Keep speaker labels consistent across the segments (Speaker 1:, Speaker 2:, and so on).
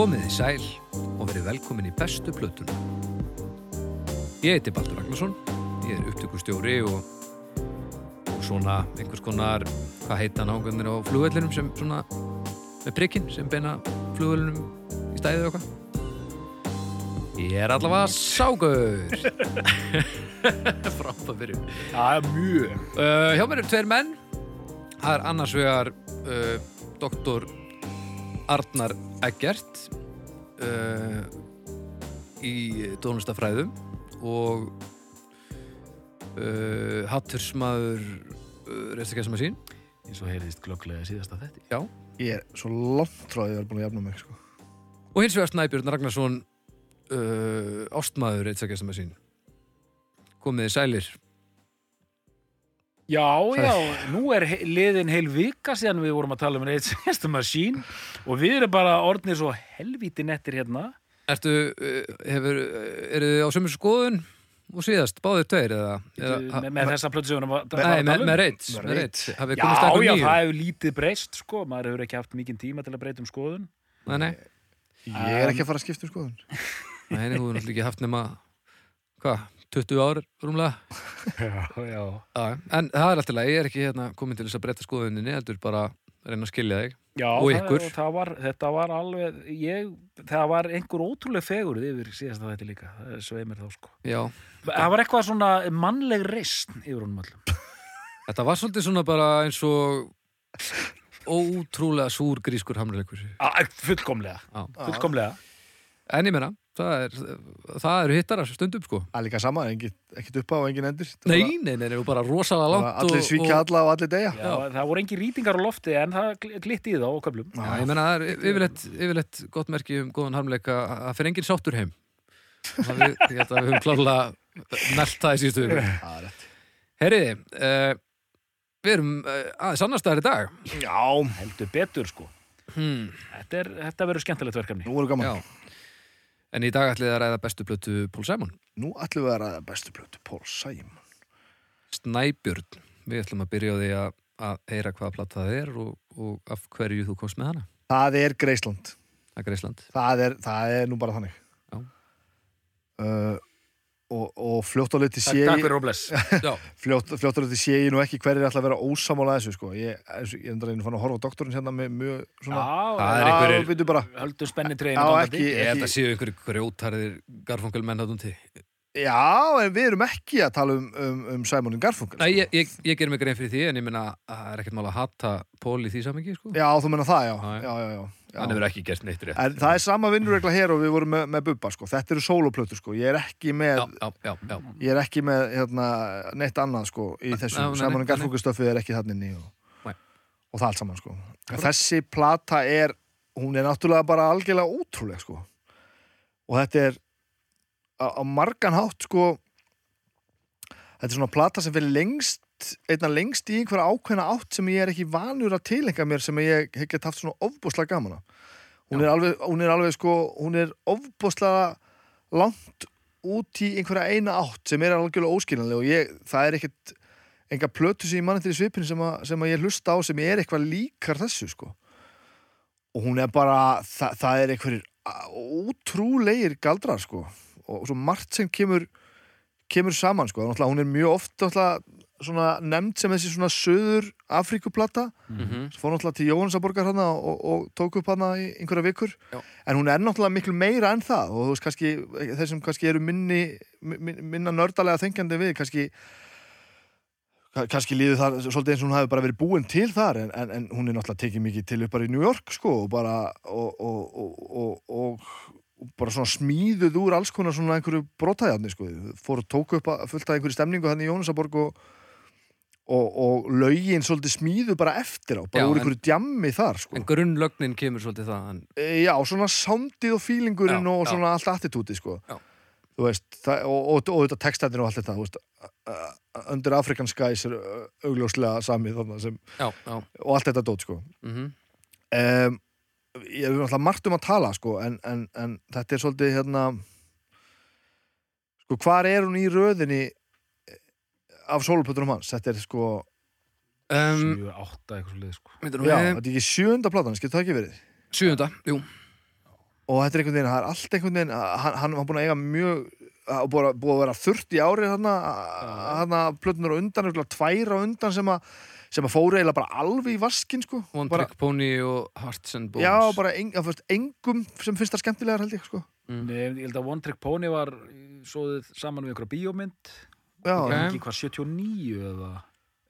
Speaker 1: Komið í sæl og verið velkomin í bestu plötuna. Ég heiti Baldur Ragnarsson, ég er upptökustjóri og, og svona einhvers konar, hvað heita nákvæmir á flugvellinum sem svona með prikkin sem beina flugvellinum í stæðið eitthvað. Ég er allavega ságur. Frábæð fyrir.
Speaker 2: Það er mjög.
Speaker 1: Uh, hjá mér eru tveir menn. Það er annars vegar uh, doktor Arnar Eggert uh, í tónlistafræðum og uh, hattursmaður uh, reistakessama sín.
Speaker 2: Eins og heyrðist glögglega síðasta þetta.
Speaker 1: Já.
Speaker 3: Ég er svo langt frá að ég er búin að jafna mig sko.
Speaker 1: Og hins vegar Snæbjörn Ragnarsson uh, ástmaður reistakessama sín. Komiði sælir.
Speaker 2: Já, já, nú er liðin heil vika síðan við vorum að tala um Rage Against the Machine og við erum bara orðnir svo helvíti nettir hérna.
Speaker 1: Ertu, uh, hefur, eru þið á sömur skoðun og síðast, báðir tveir eða? eða
Speaker 2: með, með þessa að
Speaker 1: Nei, með,
Speaker 2: tala um.
Speaker 1: með. Hafið
Speaker 2: Já, já, það hefur lítið breyst, sko. Maður hefur ekki haft mikinn tíma til að breyta um skoðun.
Speaker 1: Nei, nei,
Speaker 3: Ég er ekki að fara að skipta um skoðun.
Speaker 1: nei, nei, þú hefur náttúrulega ekki haft nema, hvað, 20 ár rúmlega?
Speaker 2: Já, já.
Speaker 1: Já, en það er alltaf leið, ég er ekki hérna komin til þess að breyta skoðuninni, heldur bara að reyna að skilja þig.
Speaker 2: Já,
Speaker 1: Og
Speaker 2: það-
Speaker 1: ykkur.
Speaker 2: Það var, þetta var alveg, ég, það var einhver ótrúlega fegurð yfir síðasta þetta líka. Það sveimir þá, sko.
Speaker 1: Já,
Speaker 2: Það var eitthvað svona mannleg reist yfir honum öllum.
Speaker 1: þetta var svolítið svona bara eins og ótrúlega súr grískur hamrleikur.
Speaker 2: Fullkomlega, fullkomlega.
Speaker 1: En ég meina, það, er, það eru hittarar stundum, sko.
Speaker 3: Það er líka sama, engin, ekkit upp á og engin endur.
Speaker 1: Nei, nei, nei, nei, og bara rosalega langt
Speaker 3: bara Allir
Speaker 1: og,
Speaker 3: svíkja
Speaker 1: og,
Speaker 3: alla og allir deyja.
Speaker 2: Já, það voru engin rýtingar á lofti en það gl- glitti í það á köflum.
Speaker 1: Já, ég meina, það er yfirleitt, yfirleitt gott merki um góðan harmleika að fyrir enginn sáttur heim. Og Það við, ég held að við höfum klálega nelt það í síðustu
Speaker 3: er.
Speaker 1: Herriði, uh, við erum uh, aðeins annars staðar í dag.
Speaker 3: Já,
Speaker 2: Heldur betur, sko.
Speaker 1: Hmm.
Speaker 2: Þetta, er, þetta verður skemmtilegt verkefni.
Speaker 3: nú voru gaman.
Speaker 1: Já. En í dag ætlið þið að ræða bestu plötu Pól Sæmon.
Speaker 3: Nú ætlum við að ræða bestu plötu, Pól Sæm.
Speaker 1: Snæbjörn. Við ætlum að byrja á því að, að heyra hvaða plata það er og, og af hverju þú komst með hana.
Speaker 3: Það er Greisland.
Speaker 1: Það er Greisland.
Speaker 3: Það er, það er nú bara þannig.
Speaker 1: Já.
Speaker 3: Uh, og, og fljótt á liti sé
Speaker 2: Takk,
Speaker 3: ég fljótt, fljótt á liti sé ég nú ekki hverjir ætla að vera ósamála þessu sko. ég, ég er endur einu fann að horfa á doktorinn hérna með mjög svona
Speaker 2: Já,
Speaker 1: Það er einhverjir-
Speaker 2: höldum spenni
Speaker 3: ekki,
Speaker 1: Ég held að séu einhverju grjótarðir garfungalmenn að til.
Speaker 3: já, en við erum ekki að tala um, um, um Sæmonin Garfunkel
Speaker 1: Nei, ég, ég, ég ger mig grein fyrir því en ég meina að það er ekkert mál að hata Pól í því samengi, sko.
Speaker 3: Já, þú menna það, já,
Speaker 1: Já, já.
Speaker 3: já, já, já, já.
Speaker 1: Hann hefur ekki gert neitt rétt.
Speaker 3: En það er sama vinnurregla hér og við vorum með, með Bubba sko. Þetta eru sóloplötur sko. Ég er ekki með
Speaker 1: Já, já, já.
Speaker 3: Ég er ekki með hérna, neitt annað sko, í þessu
Speaker 1: nei,
Speaker 3: Sæmonin
Speaker 1: nei,
Speaker 3: Garfunkel-stöfið er ekki þannig ný og, og það allt saman sko. En Þessi plata er hún er náttúrulega bara algjörlega ótrúleg sko. og þetta er á, á margan hátt sko þetta er svona plata sem fyrir lengst einna lengst í einhverja ákveðna átt sem ég er ekki vanur að tilenga mér sem ég hef gett haft svona ofbúslega gaman af. Hún er hún er alveg sko hún er ofbúslega langt út í einhverja eina átt sem er algjörlega óskiljanlega og ég, það er ekkert enga plötu sem ég mann til í svipinu sem, að, sem að ég hlusta á sem er eitthvað líkar þessu sko. Og hún er bara, það, það er einhverjir ótrúlegir galdrar sko. Og svo margt sem kemur kemur saman sko, hún er mjög oft náttúrulega svona nefnd sem þessi svona söður Afríkuplata
Speaker 1: Mhm.
Speaker 3: sem fór náttúrulega til Jóhannesaborgar hana og, og tók upp hana í einhverja vikur
Speaker 1: Já.
Speaker 3: en hún er náttúrulega miklu meira en það og þú veist kannski, þeir sem kannski eru minni min- minna nördalega þengjandi við kannski ka- kannski líður það svolítið eins og hún hafi bara verið búin til þar en, en, en hún er náttúrulega tekið mikið til upp bara í New York sko og bara og, og, og, bara svona smíðuð úr alls konar svona einhverju brotæðarni sko fór og tók upp að fullt af einhverju stemningu hann í Jóhannesaborg og og, og lögin svolítið smíðu bara eftir á, bara
Speaker 1: Já,
Speaker 3: úr
Speaker 1: en-
Speaker 3: einhverju djammi þar sko.
Speaker 1: En grunnlögnin kemur svolítið það. En,
Speaker 3: E, Já, svona soundið og feelingurinn
Speaker 1: Já,
Speaker 3: og
Speaker 1: já.
Speaker 3: svona allt attitúti sko. Veist, það, og, og, og þetta textættin og allt þetta veist, Under African Skies er augljóslega samið þarna sem, og allt þetta dót sko.
Speaker 1: Mm
Speaker 3: um, Ég hef náttúrulega margt um að tala sko, en, en, en þetta er svolítið hérna sko, hvar er hún í röðinni af sóluplötunum hans? Þetta er sko
Speaker 1: Um,
Speaker 2: 7, 8, eitthvað svo leið, sko.
Speaker 1: myndir
Speaker 3: Já, þetta er ekki sjöunda platan, skil það ekki verið
Speaker 1: sjöunda, jú.
Speaker 3: og þetta er einhvern veginn, það er allt einhvern veginn hann, hann var búin að eiga mjög að búið að, búið að vera þurft í ári þarna, þarna plötunar á undan tvær á undan sem að sem að fóru eiginlega bara alveg í vaskin sko.
Speaker 1: One
Speaker 3: bara,
Speaker 1: Trick Pony og Hearts and Bones
Speaker 3: já, bara en, að, fyrst, engum sem finnst það skemmtilegar held ég sko.
Speaker 2: Nei, ég held að One Trick Pony var svoðið saman við einhverja bíómynd
Speaker 3: já,
Speaker 1: Ok.
Speaker 2: ekki hvað 79 eða?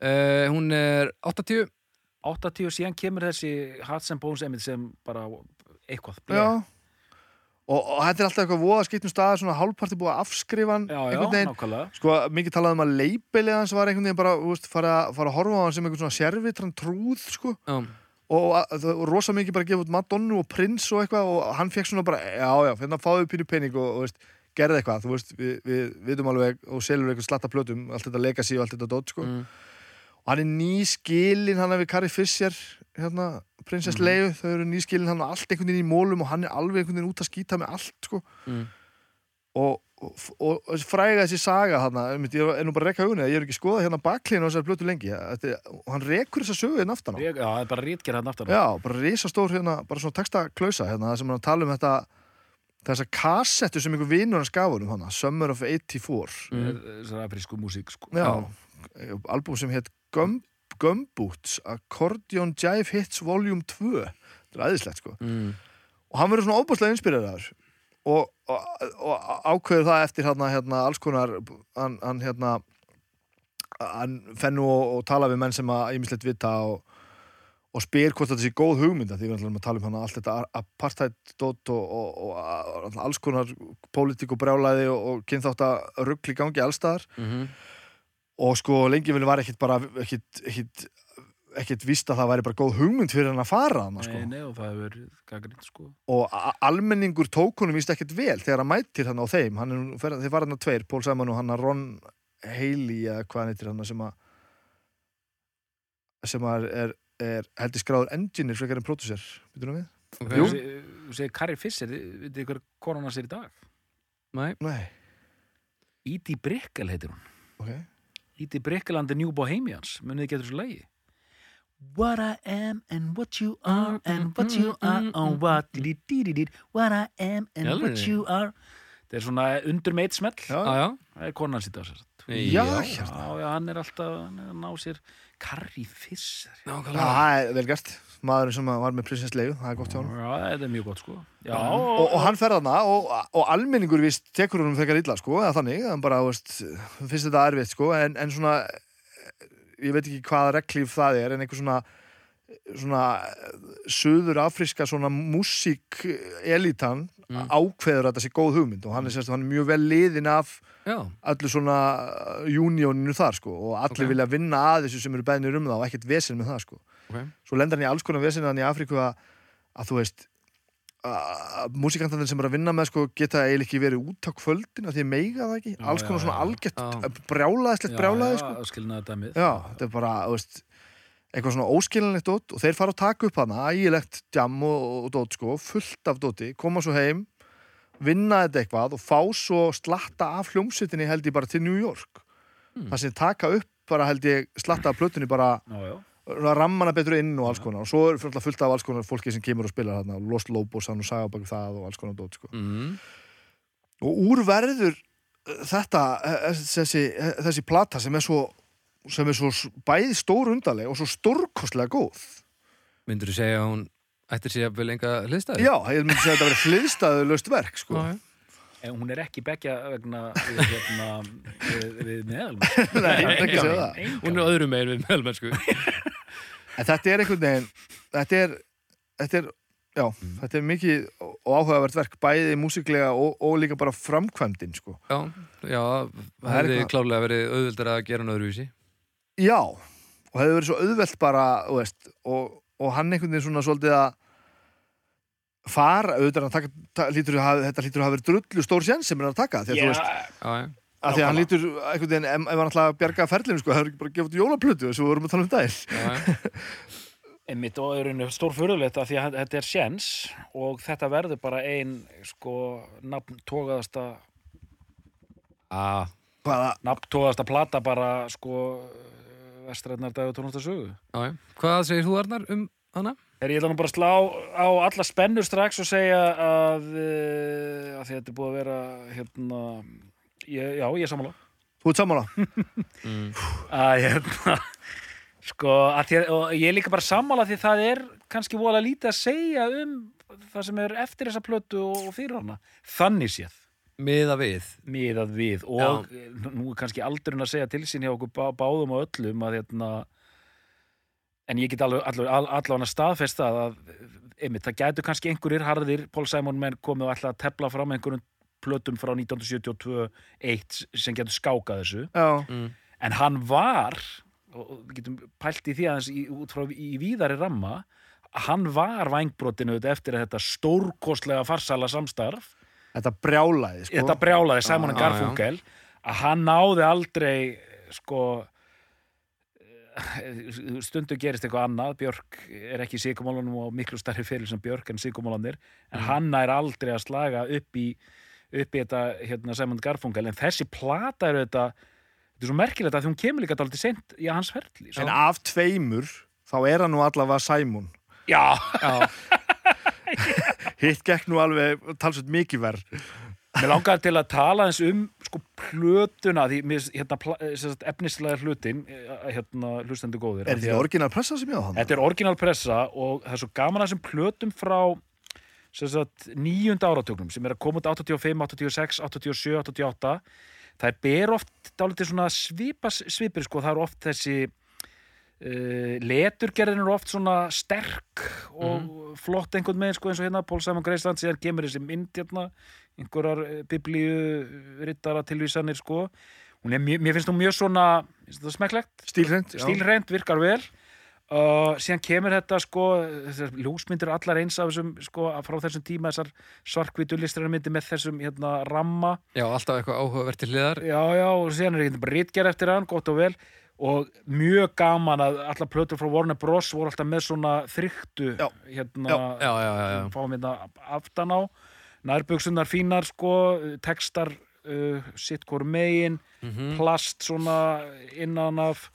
Speaker 1: Uh, Hún er 80
Speaker 2: 80 síðan kemur þessi Hearts and Bones einmitt sem bara eitthvað.
Speaker 3: Já. Og, og þetta er alltaf eitthvað voða skiptum stað svona hálfparti búið að afskrifa hann
Speaker 2: já, já,
Speaker 3: einhvern veginn.
Speaker 2: nákvæmlega.
Speaker 3: Sko, mikið talað um að leipilið hans var einhvern veginn bara, þú veist, fara, fara að horfa á hann sem einhvern svona sérvitran trúð, sko.
Speaker 1: Já,
Speaker 3: og var rosa mikið bara gefa út Madonnu og Prins og eitthvað og hann fekk svona bara, já, já, fyrir að fáðu pínu pening og, og veist, gerði eitthvað, þú veist, við, við vitum alveg og selur eitthvað slatta plötum, allt þetta legacy og allt þetta dot, sko,
Speaker 1: mm.
Speaker 3: og hann er nýskilin hann er við Carrie Fisher hérna, Princess
Speaker 1: Mhm.
Speaker 3: Leia, þau eru nýskilin hann og allt einhvern veginn í mólum og hann er alveg einhvern veginn út að skýta með allt, sko
Speaker 1: Mm.
Speaker 3: og, og, og, og fræga þessi saga einmitt, ég er nú bara að rekka augunni ég er ekki að skoða hérna baklíðin á þessari plötu lengi Þetta, er- og hann rekur þessa sögu hérna aftan á
Speaker 2: já, það er bara rítgerð hann aftan á.
Speaker 3: Já, bara þessa kassettu sem einhver vinur hans gaf honum hana, Summer of 84
Speaker 1: Mm.
Speaker 2: þessar afrísku músík sko.
Speaker 3: Já, albúm sem hétt Gum, Gumboots Accordion Jive Hits Volume 2 þetta er æðislegt sko
Speaker 1: Mm.
Speaker 3: og hann verður svona óbúslega inspireraður og, og, og ákveður það eftir hérna, hérna alls konar hann, hann hérna hann fennu og, og tala við menn sem að ýmislegt vita og, og spyr hvort þetta sé góð hugmynda því við ætlum að tala um hana allt þetta apartheid-dót og, og, og, og alls konar pólitík og brjálæði og, og kynþátt að ruggli gangi allstaðar
Speaker 1: Mhm.
Speaker 3: og sko lengi vel var ekkit bara ekkit, ekkit, ekkit víst að það væri bara góð hugmynd fyrir hann að fara hana sko
Speaker 2: Nei, nei, og það hefur gaggrind sko.
Speaker 3: og almenningur tók honum víst ekkert vel þegar hann mætir hann á þeim hann er, þeir var hann að tveir, Pól Sæman og hann að Ron Haley eða hvað hann heitir hann sem að sem að er, er, heldur skráður engineer frekar en producer býtum við?
Speaker 2: Þú segir- Carrie Fisher, veit þið hver konan hans er í dag?
Speaker 1: Nei.
Speaker 3: Nei,
Speaker 2: Edie Brickell heitir hún.
Speaker 3: ok
Speaker 2: Edie Brickell and the New Bohemians. Munið þið getur þessu lagi? What I am and what you are and what you are and what did did what I am and what you are Það er svona undur meitt smell
Speaker 3: Já.
Speaker 1: Já, já.
Speaker 2: Það er konan hans í dag sér.
Speaker 3: Já,
Speaker 2: já,
Speaker 3: hérna.
Speaker 2: já, hann er alltaf hann er að ná sér Carrie Fisher Já,
Speaker 3: Já, það er vel gert. Maðurinn sem var með Princess Leia, það er gott hjá hann
Speaker 2: þetta er mjög gott sko. Já,
Speaker 3: og, og hann fer þarna og, og almenningur vist tekur honum þegar illa sko, eða þannig, hann bara, veist, finnst þetta erfitt sko, en, en svona ég veit ekki hvaða reglíf það er en einhver svona svona söður afríska svona músík elitan
Speaker 1: Mm.
Speaker 3: ákveður að þetta sé góð hugmynd og hann er, sérst, hann er mjög vel liðin af öllu svona unioninu þar sko og allir
Speaker 1: Ok.
Speaker 3: vilja vinna að þessu sem eru beðnir um það og ekkert vesen með það sko
Speaker 1: Ok.
Speaker 3: svo lendar hann í alls konar vesen hann í Afríku að, að þú veist að músikantarnir sem er að vinna með sko geta eiginlega ekki verið út á kvöldin því meiga það ekki,
Speaker 2: Já,
Speaker 3: alls konar
Speaker 2: já,
Speaker 3: svona
Speaker 2: já.
Speaker 3: algjört
Speaker 1: Já.
Speaker 3: brjálaðislegt brjálaði sko
Speaker 2: skilnaði dæmið
Speaker 3: þetta er bara, þú veist eitthvað svona óskilinlegt dót og þeir fara að taka upp hana ægilegt jam og, og dót sko fullt af dóti, koma svo heim vinna þetta eitthvað og fá svo slatta af hljómsveitinni held ég bara til New York
Speaker 1: Hmm.
Speaker 3: það sem taka upp bara held ég slatta af plötunni bara
Speaker 2: já
Speaker 3: rammana betur inn og alls konar og svo er fullt fullt af alls konar fólki sem kemur og spila þarna Lost Lobos, hann og saga bak við það og alls konar dót sko.
Speaker 1: Mm.
Speaker 3: og úr verður eh, þetta eh, þessi, eh, þessi plata sem er svo sem er svo bæði stór undarleg og svo stórkostlega góð
Speaker 1: Myndur þú segja að hún ættir sér vel enga hliðstæði?
Speaker 3: já, ég myndi segja að þetta verið hliðstæðu löst verk sko.
Speaker 2: En hún er ekki beggja vegna við, hérna, við, við meðalmenn.
Speaker 3: Nei, ég myndi ekki segja það.
Speaker 1: Hún er öðrum megin við meðalmennsku.
Speaker 3: en þetta er einhvern veginn þetta er, þetta er já, þetta er mikið og áhugavert verk bæði músiklega og, og líka bara framkvæmdin sko.
Speaker 1: Já, já,
Speaker 3: Það er
Speaker 1: hefði klárlega verið auðvöldar að gera hann öðruvísi.
Speaker 3: Já, og hefði verið svo auðvelt bara, þú veist, og, og hann einhvern veginn svona svolítið að fara, auðvitað er að taka, ta, lítur að hafa, þetta lítur að hafa verið drullu stór sjens sem er hann að taka, því að þú veist,
Speaker 1: Já, já.
Speaker 3: að því að hann lítur einhvern veginn, ef, ef hann ætla að bjarga ferlinu, sko, það er ekki bara að gefa út jólaplötu, þess að við vorum að tala um
Speaker 1: já, já.
Speaker 2: Einmitt og er henni stór fyrirleitt að því að þetta er sjens og þetta verður bara ein sko nafntógaðasta
Speaker 1: Ah,
Speaker 3: Hvaða,
Speaker 2: nafntógaðasta plata bara sko vestræðnar dag og tónastasögu.
Speaker 1: já, já. Hvað segir þú Arnar um hana?
Speaker 2: Þegar ég ætla nú bara að slá á alla spennur strax og segja að, uh, að þetta er búið að vera hérna, ég, já, ég er sammála
Speaker 3: Þú ert sammála?
Speaker 1: mm.
Speaker 2: að hérna sko, að því, að- og ég er líka bara sammála því það er kannski voðalega lítið að segja um það sem er eftir þessa plötu og, og fyrir hana þannig séð
Speaker 1: Miða við.
Speaker 2: Miðað við og nú er kannski aldurinn að segja til sín hjá okkur bá, báðum og öllum að hérna en ég get alveg allavega all, all, staðfest það að einmitt, það gætu kannski einhverjir harðir Pól Sæmon menn komið og ætla að tepla fram einhverjum plötum frá 1972-1 sem getur skákað þessu.
Speaker 3: Já,
Speaker 1: mm.
Speaker 2: en hann var og við getum pælt í því aðeins í, út frá í víðari ramma hann var vængbrotin eftir að þetta stórkostlega farsala samstarf
Speaker 3: þetta brjálaði sko.
Speaker 2: þetta brjálaði Simon
Speaker 3: Já,
Speaker 2: and Garfunkel að hann náði aldrei sko stundu gerist eitthvað annað. Björk er ekki í sigumólanum og miklu starri fyrir sem Björk en sigumólanir en hann er aldrei að slaga upp í upp í þetta hérna, Simon Garfunkel. En þessi plata er þetta þetta er svo merkilegt að því hún kemur líka dálítið sent í hans ferli
Speaker 3: En af tveimur þá er hann nú allavega Sæmún
Speaker 2: já,
Speaker 3: Hitt gekk nú alveg talsveit mikið verð
Speaker 2: Mér langaði til að tala eins um sko plötuna því hérna, eh, sem sagt, efnislega hlutin eh, hérna, hlustendur góðir
Speaker 3: Er þetta orginal pressa sem ég á hann?
Speaker 2: Þetta er orginal pressa og það er svo gaman að þessum plötum frá sem nýjunda áratögnum sem er að koma út 85, 86, 87, 88 það er ber oft dálítið svona svipa, svipir sko, það er oft þessi uh, leturgerðin er oft svona sterk og flott einhvern megin sko eins og hérna Pól Sæman Greisland síðan kemur þessi mynd hérna einhverjar eh, biblíu rittara tilvísanir sko. Hún er, mjög- mér finnst hún mjög svona finnst þetta smekklegt?
Speaker 3: Stílhreint? já.
Speaker 2: stílreynd, virkar vel. Uh, síðan kemur þetta sko þessar ljósmyndir allar eins af þessum sko frá þessum tíma þessar svarkvítu listræðarmyndir með þessum hérna ramma.
Speaker 1: Já, alltaf eitthvað áhugavert til hliðar.
Speaker 2: Já já og síðan er ekki bara rítgerð eftir hann gott og vel og mjög gaman að allar plötur frá Warner Bros voru alltaf með svona þryktu
Speaker 3: Já.
Speaker 2: hérna
Speaker 1: Já, já, já, já.
Speaker 2: fáum hérna aftan á nærbuksunar fínar sko textar uh, sitt hvort megin
Speaker 1: Mhm.
Speaker 2: plast svona innan af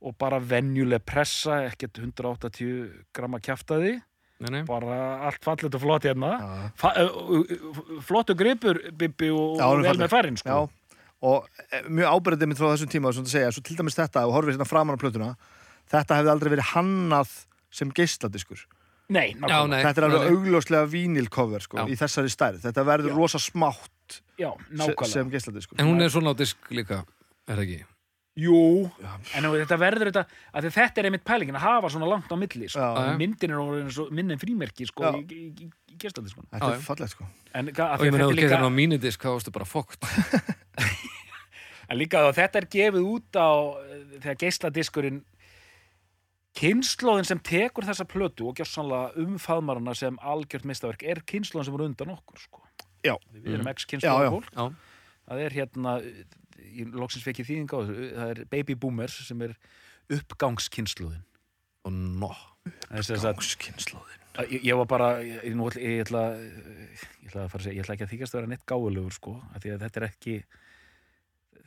Speaker 2: og bara venjuleg pressa ekkert 180 gramma kjaftaði
Speaker 1: Nei, nei.
Speaker 2: bara allt fallet og flott hérna. Fa uh, uh, uh, flottu gripur Bibbi og
Speaker 3: er
Speaker 2: vel með farin sko.
Speaker 3: Já, og eh, mjög ábyrðið mitt frá þessum tíma svona að segja, svo til dæmis þetta og horfið hérna framan á plötuna þetta hefði aldrei verið hannað sem geisladiskur
Speaker 2: nei,
Speaker 1: Já, nei.
Speaker 3: þetta er alveg augljóslega vínilcover sko, í þessari stærð, þetta verður
Speaker 2: Já.
Speaker 3: rosa smátt
Speaker 2: já,
Speaker 3: sem geisladiskur
Speaker 1: En hún er svona á disk líka, er það ekki?
Speaker 2: Jú, en þetta verður þetta að þetta er einmitt pælingin að hafa svona langt á milli sko. Myndin er orðin svo- minni en frímerki sko, í, í, í, gestadiskun
Speaker 3: þetta er fallegt sko.
Speaker 2: En,
Speaker 1: Og
Speaker 2: því
Speaker 1: ég
Speaker 2: er
Speaker 1: þú getur
Speaker 2: líka,
Speaker 1: hann á mínidisk, þá varstu bara fókt
Speaker 2: en líka að þetta er gefið út á eh, þegar geisladiskurinn kynnslóðin sem tekur þessa plötu og gjörsanlega umfaðmarana sem algjört mistaverk er kynnslóðin sem er undan okkur sko.
Speaker 3: Já.
Speaker 2: við erum
Speaker 3: já.
Speaker 2: ex-kynnslóðin fólk
Speaker 1: Já,
Speaker 2: það er hérna ég loksins fekk ég þýðinga á þessu það er baby boomers sem er uppgangskynnslóðin
Speaker 1: og nó
Speaker 2: Það er sem sagt-
Speaker 3: Gangskynnslóðin
Speaker 2: Að Ég, ég var bara, ég, nú, ætla- ég, ætla, ég ætla að fara að segja, ég ætla ekki að þykast að vera neitt gáulegur sko, af því að þetta er ekki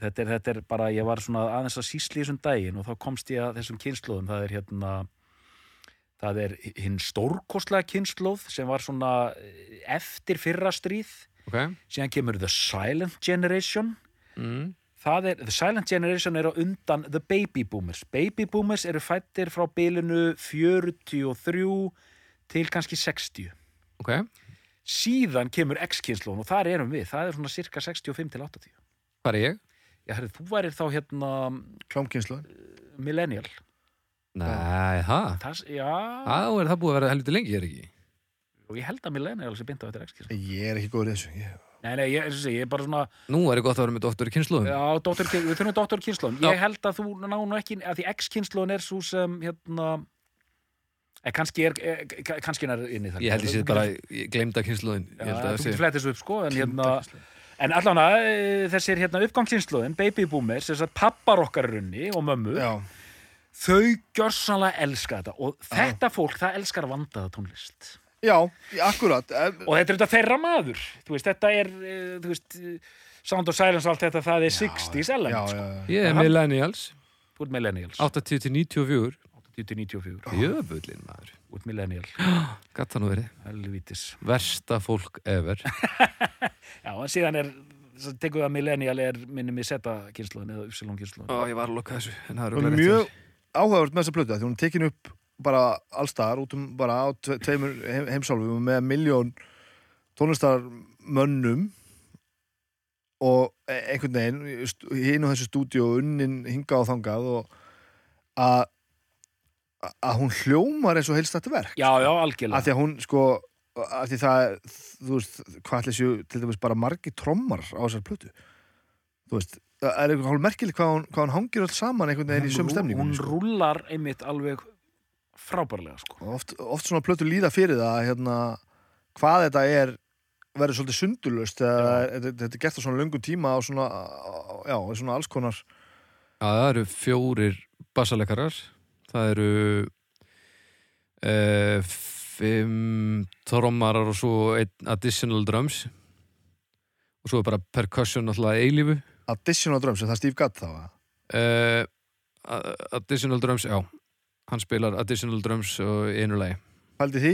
Speaker 2: þetta er, þetta er bara, ég var svona aðeins að sísli þessum daginn og þá komst ég að þessum kynnslóðum, það er hérna það er hinn stórkostlega kynnslóð sem var svona eh, eftir fyrra stríð,
Speaker 1: Ok
Speaker 2: síðan kemur The Silent Generation
Speaker 1: mm.
Speaker 2: það er, The Silent Generation er á undan The Baby Boomers. Baby Boomers eru fættir frá bilinu 43 til kannski 60.
Speaker 1: Ok,
Speaker 2: Síðan kemur X-kynnslóðun og þar erum við. Það er svona cirka 65 til 80.
Speaker 1: hvað er ég?
Speaker 2: Já, herri, þú værir þá hérna
Speaker 3: Klámkynnslóðin
Speaker 2: millennial.
Speaker 1: Nei, það
Speaker 2: Það, já,
Speaker 1: Það er það búið að vera helviti lengi, er ekki?
Speaker 2: og ég held að millennial sé bynd á þetta X-kynnslóðun.
Speaker 3: Ég er ekki góður í þessu ég...
Speaker 2: Nei, nei, ég, eins og sé, ég er bara svona,
Speaker 1: Nú er ég gott að vera með doktor í kynnslóðum
Speaker 2: já, dóttur, við þurfum dóttur kynnslóðun.
Speaker 1: Já.
Speaker 2: Ég held að þú ná nú ekki, að því X-kynnslóðun er svo sem, hérna, eh, kannski er, eh, kannski er inni það.
Speaker 1: Ég held ég sé bara, ég glemda Ég að
Speaker 2: þú
Speaker 1: það
Speaker 2: svo upp sko en, hérna, en allan að þessir hérna, uppgangskynnslóðin, baby boomers þess að pappar okkar í runni og mömmu
Speaker 3: Já,
Speaker 2: þau gjörsanlega elska þetta. Og þetta fólk, það elskar vandaða tónlist.
Speaker 3: Já, akkurat.
Speaker 2: Og þetta er þetta þeirra maður. Þú veist, þetta er eh, þú veist, Sound of Silence og allt þetta, það er 60s
Speaker 3: Já,
Speaker 2: element
Speaker 3: já,
Speaker 2: sko.
Speaker 3: já.
Speaker 1: Ég er millennials,
Speaker 2: þú ert millennials
Speaker 1: 80 til 94
Speaker 2: 90-94
Speaker 1: Jöfullin maður.
Speaker 2: Út millennial,
Speaker 1: Gat það nú verið.
Speaker 2: Helvítis.
Speaker 1: Versta fólk ever.
Speaker 2: Já, en síðan er svo tekur það millennial er minnum í seta kynsluðin eða upsilon kynsluðin
Speaker 1: Ó, ég var að loka þessu En það er
Speaker 3: og
Speaker 1: rétt
Speaker 3: mjög áhugavert með þessa plötu af því hún er tekin upp bara allstaðar út um bara á tve, tveimur heim, heimsálfum með miljón tónlistarmönnum og e- einhvern veginn hinn á þessu stúdíu unnin hinga á þangað og að að hún hljómar eins og heilst þetta verk
Speaker 2: já, já, algjörlega
Speaker 3: að því að hún sko að því það, þú veist, hvað ætli séu til dæmis bara margi trommar á þessar plötu þú veist, það er eitthvað hálf merkileg hvað hún, hvað hún hangir öll saman einhvern veginn í sömu stemningu
Speaker 2: hún
Speaker 3: sko.
Speaker 2: rúlar einmitt alveg frábærlega sko.
Speaker 3: oft, oft svona plötu líða fyrir það hérna, hvað þetta er verður svolítið sundulust þetta, er gert á svona löngum tíma og svona, já, svona alls konar
Speaker 1: Já, það eru fjórir bassalekarar Það eru uh, Fimm trommarar og svo additional drums. Og svo er bara percussion alltaf eilífu.
Speaker 3: Additional drums, er það Steve Gadd þá
Speaker 1: uh, Additional drums, já. Hann spilar additional drums og einu lagi.
Speaker 3: Pældi því?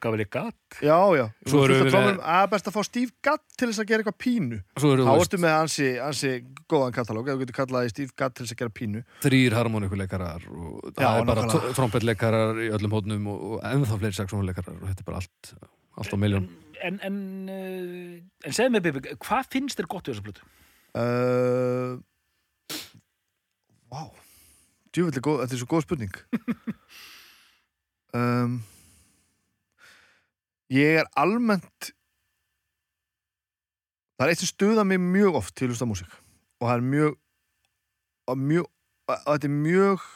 Speaker 2: Gaf verið gatt
Speaker 3: Já, já,
Speaker 1: Svo erum við
Speaker 3: með- að best að fá Steve Gadd til þess að gera eitthvað pínu. Þá ertu með ansi, ansi góðan katalóg eða þú getur kallaði Steve Gadd til þess að gera pínu.
Speaker 1: Þrýr harmonikuleikarar og það er bara
Speaker 3: nákvæmlega.
Speaker 1: trompetleikarar í öllum hótnum og, og ennþá fleiri saxónuleikarar og þetta er bara allt, allt á miljón
Speaker 2: En, en, en segð mér, Bibi, hvað finnst þér gott í þessu plötu?
Speaker 3: uh, Vá. Djúvillig góð, þetta er svo góð spurning. Um, Ég er almennt Það er eitt sem stuða mig mjög oft til að hlusta músík. Og það er mjög og, mjög, og þetta er mjög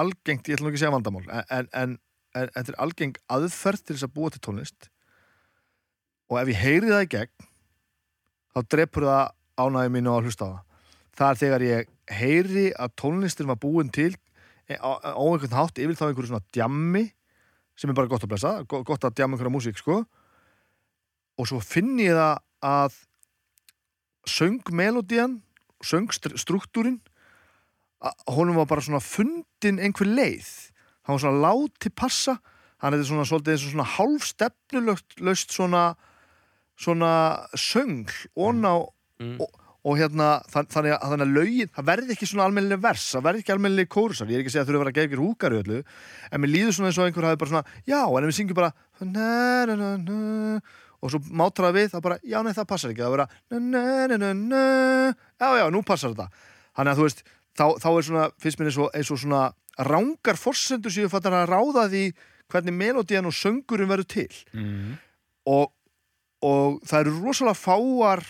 Speaker 3: algengt, ég ætla nú ekki að segja vandamál en, en, en, þetta er algeng aðferð til þess að búa til tónlist. Og ef ég heyri það í gegn þá drepur það ánægum mínu að hlusta á það. Það er þegar ég heyri að tónlistin var búin til e, á einhvern hátt yfir þá einhverju svona djammi sem er bara gott að blessa, go- gott að djamma einhverja músík sko. Og svo finn ég það að söngmelodían söngstruktúrin honum var bara svona fundin einhver leið. Hann var svona láti passa hann er svona svolítið eins og svona hálfstefnulöst svona svona söngl ón á
Speaker 1: Mm.
Speaker 3: og, og hérna þann, þannig, að, að lögin, það verði ekki svona almennileg vers, það verði ekki almennileg kórusar ég er ekki að segja að að vera að gefa ykkur húkar í öllu en mér líður svona eins og einhver hafi bara svona já, en ef við syngjum bara na, na, na, og svo mátar það við það bara, já, nei, það passar ekki, það vera já, já, nú passar þetta. Þannig að þú veist, þá, þá er svona mér eins og, eins og svona rángar forsendur séu fattar að ráða því hvernig melodían og söngurinn verður til.
Speaker 2: Mm.
Speaker 3: og, og það eru rosalega fáar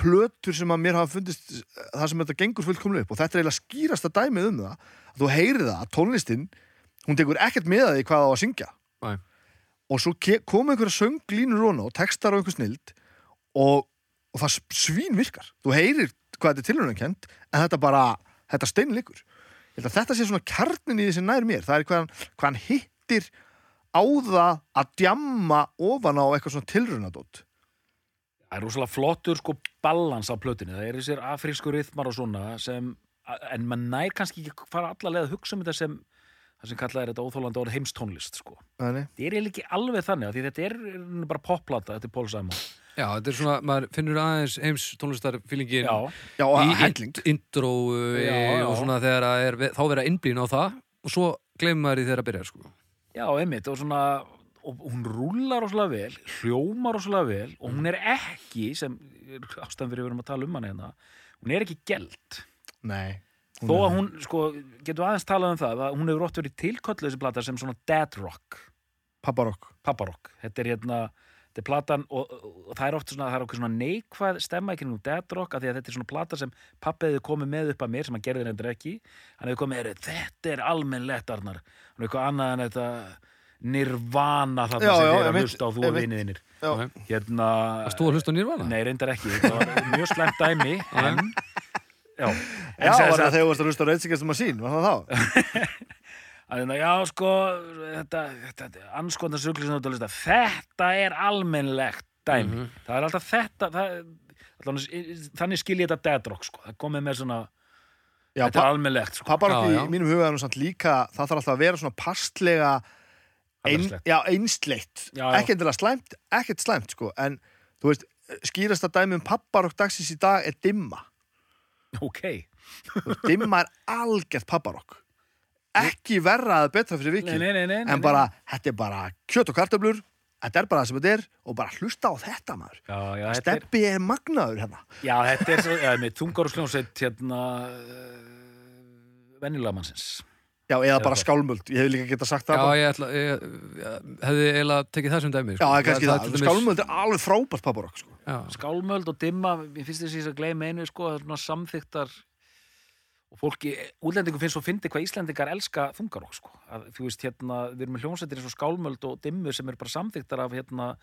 Speaker 3: plötur sem að mér hafa fundist það sem þetta gengur fullkomlega upp. Og þetta er eiginlega skýrasta dæmið um það að þú heyrir það að tónlistin hún tekur ekkert með að því hvað það á að syngja.
Speaker 1: Nei.
Speaker 3: og svo koma einhverja sönglínur og textar á einhver snild og, og það svín virkar. Þú heyrir hvað þetta er tilhörnarkent en þetta bara, þetta steinleikur þetta sé svona kjarnin í sem nær mér. Það er hvað hann, hvað hann hittir á það að djamma ofan á eitthvað svona tilrunadótt
Speaker 2: Það er rosalega flottur sko balans á plötinu. Það er þessir afrísku rithmar og svona sem, en maður nær kannski ekki fara alla leið að hugsa um þetta sem það sem kallað er þetta óþólandi orð heimstónlist sko. Það er ekki alveg þannig af því þetta er, bara popplata, þetta er Paul Simon.
Speaker 1: Já, þetta er svona, maður finnur aðeins heims tónlistarfílingin
Speaker 2: Já,
Speaker 3: Já,
Speaker 1: í
Speaker 3: að
Speaker 1: intro
Speaker 2: Já, já.
Speaker 1: og svona þegar að er, þá vera innblín á það og svo gleymur maður í þegar að byrja sko.
Speaker 2: já, einmitt og svona og hún rúlar rosalega vel, hljómar rosalega vel og hún er ekki sem ástæðan fyrir við erum að tala um hana hérna hún er ekki
Speaker 3: Nei
Speaker 2: þó að hún, sko, getur aðeins talað um það að hún hefur ótt verið tilköllu þessi plata sem svona dead rock.
Speaker 3: Papparokk
Speaker 2: papparokk, þetta er hérna þetta er platan og, og það er oft svona það er okkur svona neikvæð stemma ekki nú dead rock af því að þetta er svona plata sem pappiði komið með upp að mér sem hann gerði reyndar ekki. Hann hefur komið þetta er almennlegt Arnar. Hann er eitthvað annað en þetta nirvana þarna
Speaker 3: Já,
Speaker 2: sem
Speaker 3: já,
Speaker 2: þið er að hlusta á þú og.
Speaker 1: Ok.
Speaker 2: hérna
Speaker 1: Varst þú að hlusta á Nirvana?
Speaker 2: nei reyndar ekki, þetta var mjög slemt dæmi en já,
Speaker 3: Já, var það þegar þú varst að hlusta á reynsingast um að sín, var það þá?
Speaker 2: að hérna, já sko þetta, þetta, þetta anskotna sugli sem þú ert að hlusta þetta er almennlegt dæmi
Speaker 1: Mhm.
Speaker 2: það er alltaf þetta það, allan, þannig skil ég þetta dead rock sko. það komið með svona
Speaker 3: Já,
Speaker 2: þetta er almennlegt sko.
Speaker 3: Papparokk
Speaker 1: Já,
Speaker 3: í mínum huga er nú samt líka það þarf alltaf að vera svona pastlega ein, já, einsleitt. Endilega slæmt, ekkert slæmt sko en þú veist, skýrasta dæmi um papparokk dagsins í dag er dimma.
Speaker 2: Ok,
Speaker 3: veist, dimma er algjört papparokk. Ekki verra að betra fyrir
Speaker 2: nei,
Speaker 3: vikið
Speaker 2: nei, nei, nei,
Speaker 3: en bara, þetta er bara kjöt og kartöflur þetta er bara það sem þetta er og bara hlusta á þetta maður.
Speaker 2: Já, já, þetta er,
Speaker 3: Steppi er magnaður hérna.
Speaker 2: Já, þetta er svo, já, með þungar og sljónsveit hérna uh, venjulega mannsins
Speaker 3: Já, eða bara
Speaker 2: Já.
Speaker 3: skálmöld, ég hef líka getað sagt það
Speaker 1: Já, ég, ætla, ég, ég hefði eiginlega tekið það sem dæmi
Speaker 3: Já,
Speaker 1: sko.
Speaker 3: það er kannski það,
Speaker 1: dæmis-
Speaker 3: skálmöld er alveg frábært papparokk sko.
Speaker 1: Já,
Speaker 2: skálmöld og dimma, mér finnst þess að gleyma einu sko, það er svona samþyktar og fólki, útlendingum finnst svo fyndi hvað Íslendingar elska þungarokk sko. að, þú veist, hérna, við erum með hljómsveitir eins og skálmöld og dimmu sem er bara samþyktar af hérna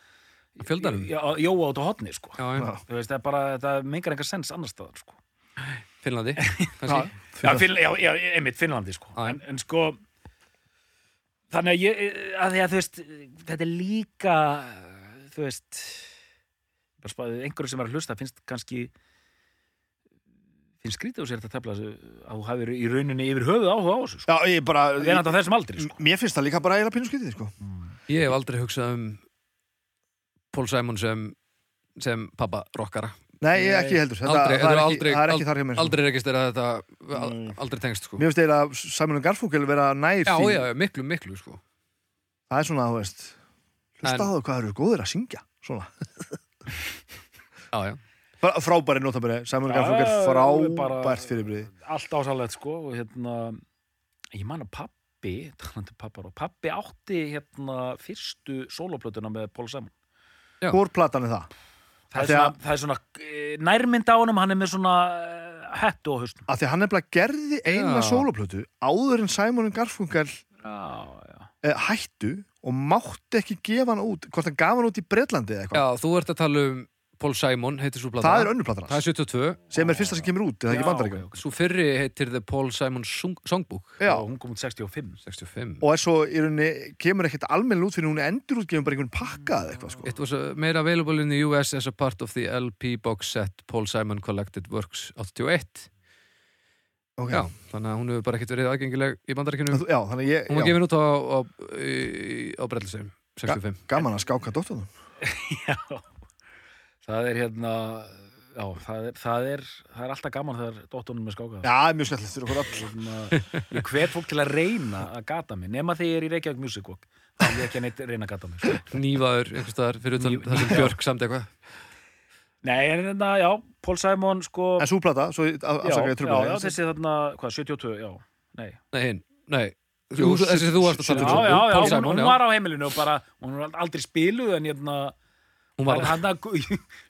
Speaker 1: Fjöldanum?
Speaker 2: Já, jóa át og hotni sko.
Speaker 1: já, já.
Speaker 3: Já.
Speaker 2: þú veist, það er bara, það mengar engar sens annar staðar sko.
Speaker 1: Finnlandi
Speaker 3: Já,
Speaker 2: Finn, já, já, einmitt, Finnlandi sko. En, en sko þannig að ég að því að þú veist, þetta er líka þú veist einhverju sem er að hlusta finnst kannski finnst skrítið á sér þetta tefla að þú hafið í rauninni yfir höfuð áhuga á þessu sko.
Speaker 3: Já, ég bara
Speaker 2: þessum aldri sko.
Speaker 3: Mér finnst það líka bara eiginlega pínu skytið sko.
Speaker 1: Ég hef aldrei hugsað um Paul Simon sem sem pappa rockara
Speaker 3: Nei, ekki heldur Þetta,
Speaker 1: Aldrei,
Speaker 3: það, er
Speaker 1: þetta er
Speaker 3: ekki,
Speaker 1: aldrei-
Speaker 3: það er ekki þar hjá mér sko.
Speaker 1: Aldrei regist er að þetta aldrei tengst sko.
Speaker 3: Mér finnst eiginlega Simon Garfunkel vera nær
Speaker 1: Já,
Speaker 3: því
Speaker 1: já, miklu, miklu sko.
Speaker 3: Það er svona, þú veist Hlusta á það hvað eru góðir að syngja Svona
Speaker 1: Já, já
Speaker 3: Bara Frábæri notabæri Simon
Speaker 2: Já,
Speaker 3: Garfunkel
Speaker 2: alveg bara-
Speaker 3: frábært fyrirbrið
Speaker 2: allt ásalegt sko og hérna ég man að pappi, pappar og pappi átti hérna fyrstu sóloplötuna með Paul Simon
Speaker 1: Já.
Speaker 3: Hvor platan er það?
Speaker 2: Það er svona,
Speaker 3: að-
Speaker 2: það er svona eh, nærmynd á honum, hann er með svona eh, hettu á haustum
Speaker 3: Af því að hann nefnilega gerði eina
Speaker 1: Já.
Speaker 3: sóloplötu áður en Simon Garfunkel
Speaker 2: já, já.
Speaker 3: eh, hættu og mátti ekki gefa hann út hvort hann gaf hann út í Bretlandi eða eitthvað
Speaker 1: Já, þú ert að tala um Paul Simon, heitir svo plata
Speaker 3: Það er önnur platan
Speaker 1: Það er 72
Speaker 3: sem er fyrsta sem kemur út, eða ekki
Speaker 2: Já,
Speaker 3: bandaríkjum
Speaker 2: ok, ok.
Speaker 1: Svo fyrri heitir The Paul Simon Song Songbook.
Speaker 3: Já,
Speaker 2: og hún kom út 65
Speaker 1: 65
Speaker 3: og er svo í rauninni kemur ekkert almenn út fyrir hún er endur útgefum bara einhvern pakka eða eitthvað sko.
Speaker 1: It was uh, made available in the US as a part of the LP box set Paul Simon Collected Works 81
Speaker 3: okay.
Speaker 1: Já, þannig að hún hefur bara ekkert verið aðgengileg í bandaríkjunum.
Speaker 3: Já, þannig að ég
Speaker 1: Hún var
Speaker 3: já,
Speaker 1: gefin út á, á, í- á Brellisum 65
Speaker 3: gaman að skáka dóttunum.
Speaker 2: Já, það er hérna já, það er, það er, það er alltaf gaman þegar dóttunum er skákað.
Speaker 3: Já, mjög skemmtilegt fyrir okkur all
Speaker 2: Hérna, ég hvet fólk til að reyna að gata mig nema þegar ég er í Reykjavík Music Walk. Þá er ég ekki að neitt reyna að gata mig sko.
Speaker 1: Nývaður, einhvers staðar, fyrir utan
Speaker 2: Ný-
Speaker 1: það sem Björk samt eitthvað.
Speaker 2: Nei, en hérna, já, Paul Simon sko,
Speaker 3: En svo plata, svo
Speaker 2: já,
Speaker 3: afsaka ég
Speaker 2: já,
Speaker 3: tröfla
Speaker 2: já, þessi þarna hvað, 72, já, nei.
Speaker 1: Nei, nei.
Speaker 3: Jú,
Speaker 1: Þú- Þessi þú varst að tala um
Speaker 2: já,
Speaker 1: Paul
Speaker 2: hún,
Speaker 1: Simon,
Speaker 2: hún
Speaker 1: já.
Speaker 2: var á heimilinu og bara, hún var aldrei spiluð en hérna,
Speaker 1: Hún
Speaker 2: var
Speaker 1: var
Speaker 2: hann að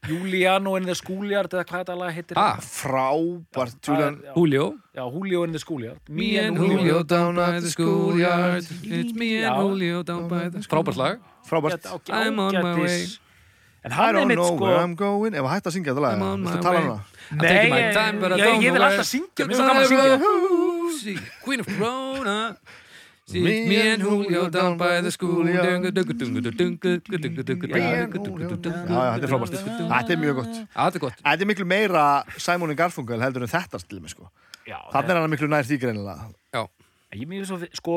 Speaker 2: Juliano in the Schoolyard eða hvað þetta lag heitir.
Speaker 1: Ah,
Speaker 3: Frábært,
Speaker 1: Julio?
Speaker 2: Já, Julio in the Schoolyard.
Speaker 1: Me and Julio down by the schoolyard. It's me and. Julio down by the Frábært lag.
Speaker 3: Frábært.
Speaker 1: I'm on my
Speaker 2: en
Speaker 3: I
Speaker 2: hann er
Speaker 3: don't know
Speaker 2: sko
Speaker 3: where I'm going. Ef að hætta að syngja þetta lag
Speaker 1: I'm on my
Speaker 3: tala
Speaker 1: way.
Speaker 3: um það?
Speaker 2: Nei, ég- vil alltaf syngja, mér finnst svo gaman að syngja.
Speaker 1: syngja Queen of Corona See, Me and Julio down by the school. Já,
Speaker 3: Já, já, þetta er frábært Þetta er mjög gott.
Speaker 1: Þetta er gott.
Speaker 3: Þetta er miklu meira Simon Garfunkel heldur en þetta til mig sko.
Speaker 2: Já,
Speaker 3: Þannig er hann miklu nær því greinilega.
Speaker 2: Ég mér svo, sko,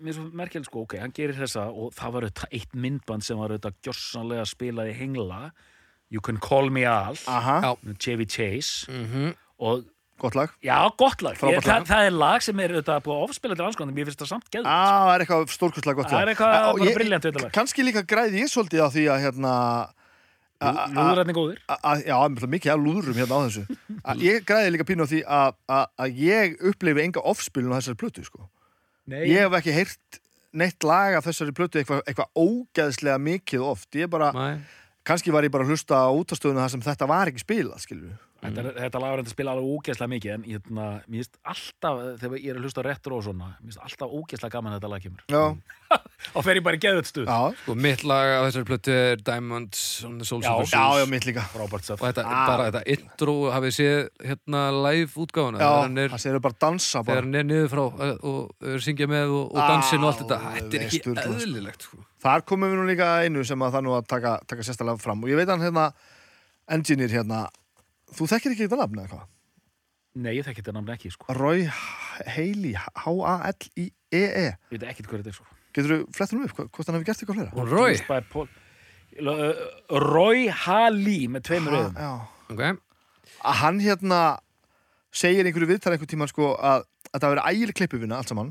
Speaker 2: mér er svo merkjæl, sko, ok, hann gerir þessa og það var auðvitað eitt myndband sem var auðvitað gjossanlega spilað í hengla. You Can Call Me Al.
Speaker 3: Aha,
Speaker 1: Já.
Speaker 2: Chevy Chase.
Speaker 1: Mhm.
Speaker 2: og,
Speaker 3: gott lag.
Speaker 2: Já, gott lag. Ég,
Speaker 3: lag.
Speaker 2: það, það er lag sem er auðvitað búið að ofspila til anskoðan, mér finnst það samt geð
Speaker 3: Á, það er eitthvað stórkustlega gott
Speaker 2: Það er
Speaker 3: lag.
Speaker 2: eitthvað bara
Speaker 3: ég-
Speaker 2: brilliant við þetta lag.
Speaker 3: Kannski líka græði ég svolítið á því að hérna
Speaker 2: Lúðrætni
Speaker 3: a- Já, mikið af lúðurum hérna á þessu. Ég græði líka pínu á því að, ég upplifi enga offspilun á þessari plötu sko.
Speaker 2: Nei,
Speaker 3: Ég hef ekki heyrt neitt lag af þessari plötu eitthvað, eitthvað Ég kannski var ég bara að hlusta á útastöðuna þar sem þetta var ekki spilað, við
Speaker 2: Þetta, er- þetta lag er að spila alveg ógeðslega mikið en hérna, mér finnst alltaf, þegar ég er að hlusta retro og svona, mér finnst alltaf ógeðslega gaman að þetta lag kemur.
Speaker 3: Já,
Speaker 2: og fer ég bara í geðut stuð.
Speaker 3: Já,
Speaker 1: Sko, mitt lag á þessari plötu er Diamonds on the Souls
Speaker 2: Já,
Speaker 1: of the
Speaker 3: já, já,
Speaker 1: Shoes
Speaker 3: mitt líka.
Speaker 2: Frábært stöð
Speaker 1: og þetta,
Speaker 3: Ah.
Speaker 1: bara þetta intro hafið séð hérna live útgáfuna?
Speaker 3: Já,
Speaker 1: þegar hann er,
Speaker 3: það segir bara dansa
Speaker 1: þegar
Speaker 3: bara
Speaker 1: hann er niður frá uh, og er syngja með og, og
Speaker 3: Ah,
Speaker 1: dansin og allt þetta. Þetta er ekki
Speaker 3: veistur, sko.
Speaker 1: eðlilegt sko.
Speaker 3: Þar komum við nú líka einu sem að það nú að taka, taka sérstæðlega fram. Og ég veit hann hérna engineer hérna þú þekkir ekki þetta nafn eða hvað?
Speaker 2: Nei, ég þekki þetta namn ekki, sko.
Speaker 3: Roy Haley H-A-L-I-E-E
Speaker 2: Ég veit ekkert hvað þetta er, sko.
Speaker 3: Getur þú flettur um upp, hvort hann hefur gert eitthvað fleira?
Speaker 1: Og Roy,
Speaker 2: Produced by Paul- Roy Haley með tveimur
Speaker 3: Ha,
Speaker 2: auðum.
Speaker 3: Já
Speaker 1: ok,
Speaker 3: að hann hérna segir einhverju viðtal einhver tíma sko að, að það verið ægileg klippuvina allt saman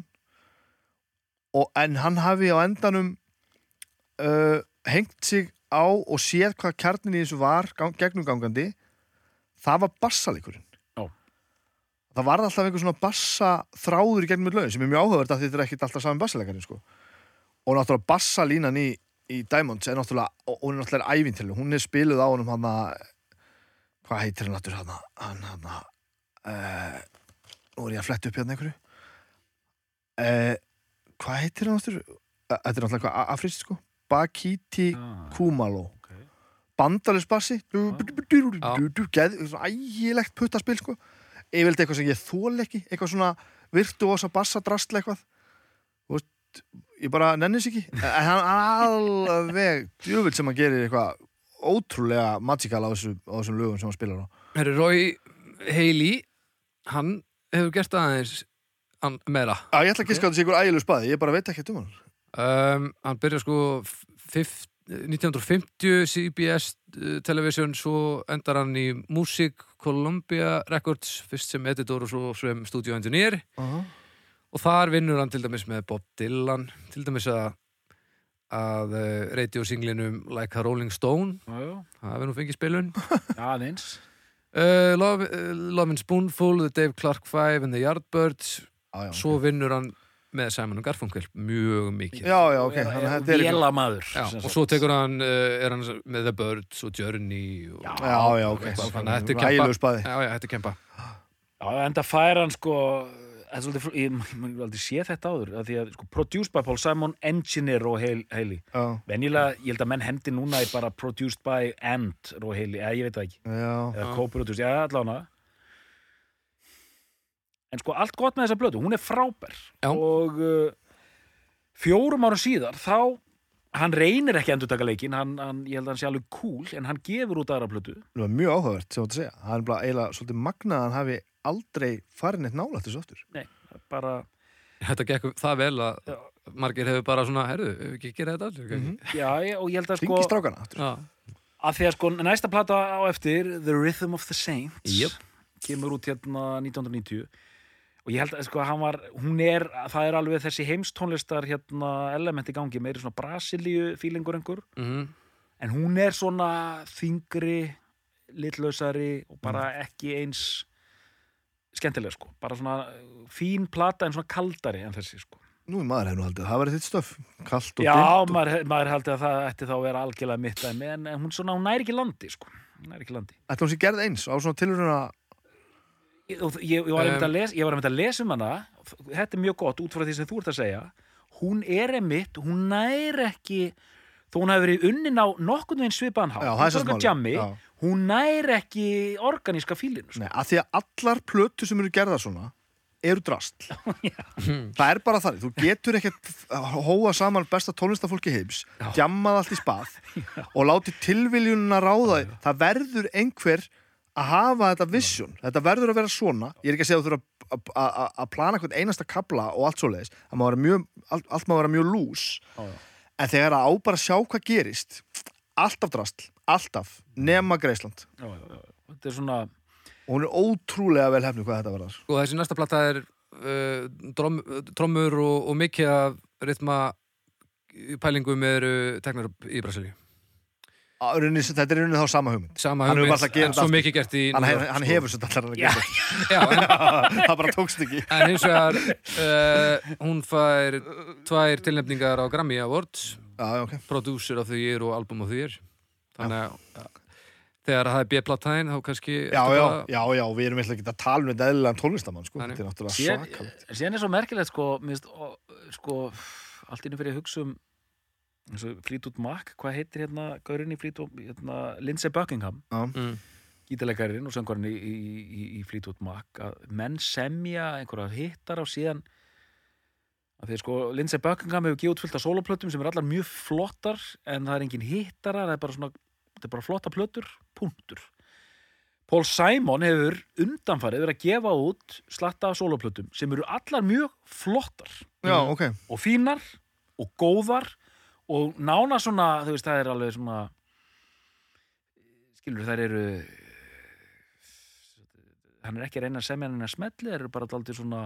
Speaker 3: og, en hann hafi á endanum uh, hengt sig á og séð hvað kjarnin í þessu var gang, gegnumgangandi það var bassalikurinn það var alltaf einhver svona bassa þráður í gegnum lögin sem er mjög áhugavert af því þetta er ekkit alltaf saman bassalekarinn sko. Og náttúrulega bassalínan í, í Diamonds er náttúrulega, og hún er náttúrulega ævintileg hún er spiluð á honum hann að hvað heitir hann náttúrulega hann hann hann uh, nú er ég að fletta upp hérna einhverju. Uh, hvað heitir hann náttúrulega þetta er náttúrulega eitthvað afrist sko. Bakiti
Speaker 2: Ah,
Speaker 3: Kumalo
Speaker 2: ok.
Speaker 3: bandalus bassi
Speaker 1: Já.
Speaker 3: ægilegt puttaspil sko. Yfirleitt eitthvað sem ég þól ekki eitthvað svona virtuosa bassa drastla eitthvað veist, ég bara nennis ekki. En hann alveg djúvill sem hann gerir eitthvað ótrúlega magikal á, þessu, á þessum lögum sem hann spilar á.
Speaker 1: Herri Roy Haley, hann hefur gert aðeins meira.
Speaker 3: Já, ég ætla að giska á þessi ykkur ægilegu spaði, ég bara veit ekki um hann.
Speaker 1: Um, hann byrja sko fif- 1950 CBS uh, Television, svo endar hann í Music Columbia Records, fyrst sem editor og svo sem studio engineer.
Speaker 3: Uh -huh.
Speaker 1: og þar vinnur hann til dæmis með Bob Dylan til dæmis að að uh, radiosinglinum Like a Rolling Stone.
Speaker 2: Já, já,
Speaker 1: það hefur nú fengið spilun.
Speaker 2: Aðeins.
Speaker 1: uh, Love, uh, Love and Spoonful, The Dave Clark Five and the Yardbirds.
Speaker 3: Já, já,
Speaker 1: svo vinnur hann með Simon Garfunkel mjög mikið.
Speaker 3: Já, já, ok þannig að þetta er.
Speaker 1: Já,
Speaker 2: sem
Speaker 1: og svo tekur hann, uh, er hann með The Birds og Journey og,
Speaker 2: Já.
Speaker 3: Já, já, ok.
Speaker 1: Þannig að þetta er kempa. Já, já, þetta er kempa.
Speaker 2: Já, enda fær hann sko það er ég hef aldrei séð þetta áður af því að sko, produced by Paul Simon engineer og Hale- Haley.
Speaker 3: Já,
Speaker 2: venjulega, ég held að menn hendi núna í bara produced by and og Haley, eða ég veit það ekki.
Speaker 3: Já,
Speaker 2: eða co-produced, já, allavega en sko, allt gott með þessa blötu hún er frábær
Speaker 1: Já.
Speaker 2: og uh, fjórum árum síðar þá, hann reynir ekki að endurtaka leikinn, hann, hann, ég held að hann sé alveg cool en hann gefur út aðra
Speaker 3: það var mjög áhugavert sem þú átt að segja, hann er bara eiginlega svolítið magnað að hann hafi aldrei farin eitt nálægt þessu aftur
Speaker 2: nei, bara
Speaker 1: Þetta gekk það vel að
Speaker 2: Já.
Speaker 1: margir hefur bara svona, hefur ekki gera þetta allir mm
Speaker 3: Mhm.
Speaker 2: já, ég- og ég held að sko
Speaker 3: Ringi strákana aftur
Speaker 1: Já,
Speaker 2: að því að sko næsta plata á eftir The Rhythm of the Saints
Speaker 1: Jöp.
Speaker 2: kemur út hérna 1990 og ég held að sko hann var hún er, það er alveg þessi heimstónlistar hérna element í gangi meiri svona Brasilíu fílingur einhver.
Speaker 1: Mhm,
Speaker 2: en hún er svona þingri litlausari og bara
Speaker 3: Mm.
Speaker 2: ekki eins skemmtilega sko, bara svona fín plata en svona kaldari en þessi sko.
Speaker 3: Nú er maður hefur nú haldið, það var þitt stöf. Kalt og
Speaker 2: Já,
Speaker 3: dimmt og...
Speaker 2: maður, maður haldi að það ætti þá að vera algjörlega mitt en, en hún svona, hún næri ekki landi sko, hún næri ekki landi.
Speaker 3: Ætla hún sé gerð eins á svona tilhöruna
Speaker 2: og ég, ég var einmitt
Speaker 1: Um,
Speaker 2: að lesa, ég var einmitt að lesa um hana. Þetta er mjög gott út frá því sem þú ert að segja. Hún er einmitt, hún nær ekki þó hún hafi verið unnin á nokkurn veginn svipaðan hátt. Hún
Speaker 3: það er svo
Speaker 2: tók að
Speaker 3: smáli
Speaker 2: jammi,
Speaker 3: Já.
Speaker 2: hún nær ekki organíska fílinu sko.
Speaker 3: Nei, að því að allar plötu sem eru gerðar svona eru drast það er bara þannig, þú getur ekkert hóa saman besta tónlistafólki heims
Speaker 2: Já.
Speaker 3: jammað allt í spað og láti tilviljunina ráða það verður einhver að hafa þetta vision, þetta verður að vera svona ég er ekki að segja að þú þurfa að- að að- að plana hvern einasta kabla og allt vera mjög, allt, allt má vera mjög lús en þegar að á bara að sjá hvað gerist alltaf drastl, alltaf nema Greisland
Speaker 2: þetta er svona
Speaker 3: og hún er ótrúlega vel hefnu hvað þetta verðar
Speaker 1: og þessi næsta plata er uh, drom, trommur og, og mikið af rytma pælingum eru teknar upp í Brasilíu
Speaker 3: Á, rauninni- þetta er rauninni þá sama hugmynd.
Speaker 1: Sama hugmynd, en svo mikið gert í
Speaker 3: hann, hef, hann
Speaker 1: sko.
Speaker 3: hefur svo allar að gera
Speaker 1: Já, en,
Speaker 3: það bara tókst ekki.
Speaker 1: En hins vegar uh, hún fær tvær tilnefningar á Grammy Awards.
Speaker 3: Já, já, ok
Speaker 1: Producer of the Year og Album of the Year þannig að þegar það er B-plattæðin þá kannski
Speaker 3: já, já,
Speaker 1: bara-
Speaker 3: já, já, við erum eitthvað ekki að tala um þetta eðlilegan tónlistamann sko. Þetta er náttúrulega svakalegt
Speaker 2: síðan er svo merkilegt sko, minnst, og, sko allt inni fyrir að hugsa um eins og Fleetwood Mac, hvað heitir hérna gaurinn í Fleetwood, hérna Lindsey Buckingham?
Speaker 1: Mm,
Speaker 2: gítarleikarinn og söngvarinn í, í, í, í Fleetwood Mac. Að menn semja einhverja hittar á síðan að því sko Lindsey Buckingham hefur gefið út fullt af soloplötum sem er allar mjög flottar en það er engin hittara það er bara svona, þetta er bara flotta plötur, punktur. Paul Simon hefur undanfarið verið að gefa út slatta af soloplötum sem eru allar mjög flottar.
Speaker 3: Já, ok.
Speaker 2: og fínar og góðar og nána svona, þú veist, það er alveg svona skilur þær eru hann er ekki að reyna að semja hann að smelli, þær eru bara daldið svona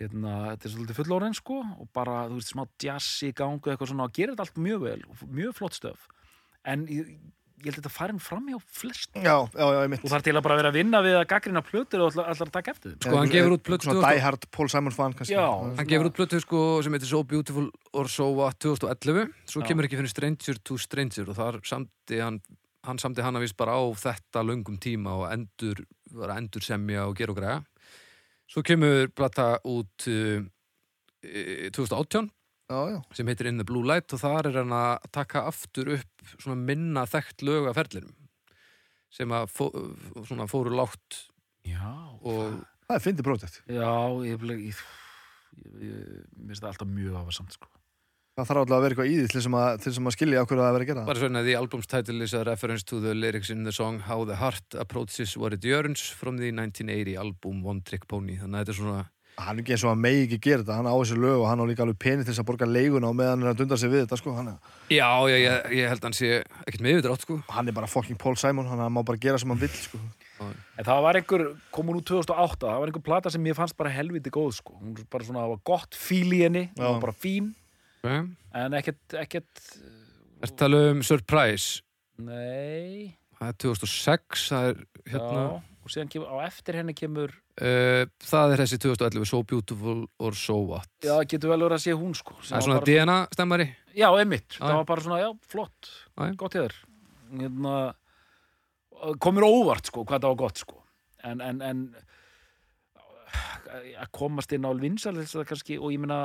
Speaker 2: hérna, þetta er svolítið fullorinn sko og bara, þú veist, smá jazz í gangu eitthvað svona, og gerir þetta allt mjög vel mjög flott stöf. En ég, ég held að þetta farin fram hjá flest
Speaker 3: Já, já, já, ég mitt.
Speaker 2: og þarf til að bara vera að vinna við að gaggrina plötur og allar, að taka eftir
Speaker 1: Sko, hann gefur út plötu
Speaker 3: Svona
Speaker 1: 2000
Speaker 3: Die Hard Paul Simon fan, kannski.
Speaker 2: Já.
Speaker 1: Hann gefur út plötu sko, sem heitir So Beautiful or So What 2011 svo
Speaker 2: Já.
Speaker 1: kemur ekki fyrir Stranger to Stranger og þar samti hann hann samti hann að vist bara á þetta löngum tíma og endur, var að endur semja og gera og græja svo kemur plata út uh, eh, 2018
Speaker 3: Já, já.
Speaker 1: sem heitir In the Blue Light og þar er hann að taka aftur upp svona minna þekkt lög af ferlinum sem að fó, svona fóru lágt
Speaker 2: Já,
Speaker 1: og
Speaker 3: Það er fyndið prótett.
Speaker 2: Já, ég, finnst það alltaf mjög afasamt sko.
Speaker 3: Það þarf alltaf að vera eitthvað í því til þess að, til þess að skilja okkur að það vera að gera.
Speaker 1: Bara svona, the album's title is a reference to the lyrics in the song How the Heart Approaches What It Yearns from the 1980 album One Trick Pony. Þannig að þetta er svona,
Speaker 3: Hann er ekki eins og hann megi ekki gera þetta, hann á þessu lög og hann á líka alveg pening til þess að borga leiguna og meðan hann er að dunda sig við þetta, sko. Hann er,
Speaker 1: já, já, ég, ég held að hann sé ekkert með yfir sko.
Speaker 3: hann er bara fucking Paul Simon, hann má bara gera sem hann vill, sko.
Speaker 2: En það var einhver, kom hún úr 2008 það var einhver plata sem ég fannst bara helviti góð sko. hún var bara svona, það var gott fíl í henni hún
Speaker 3: Já.
Speaker 2: var bara fín,
Speaker 1: Okay.
Speaker 2: en ekkert, ekkert
Speaker 1: Er tala um Surprise?
Speaker 2: nei
Speaker 1: Það er 2006, það er hérna,
Speaker 2: já, og síðan kemur, á eftir henni kemur
Speaker 1: uh, það er þessi 2011, So Beautiful or So What.
Speaker 2: já, getur vel verið að sé hún sko
Speaker 1: það er svona DNA stemmari.
Speaker 2: Já, einmitt,
Speaker 1: Já,
Speaker 2: það
Speaker 1: já.
Speaker 2: var bara svona, já, flott
Speaker 1: Já, já.
Speaker 2: gott hér hérna, komur óvart, sko, hvað það var gott, sko en, en, en að komast inn á vinsaldalista kannski, og ég meina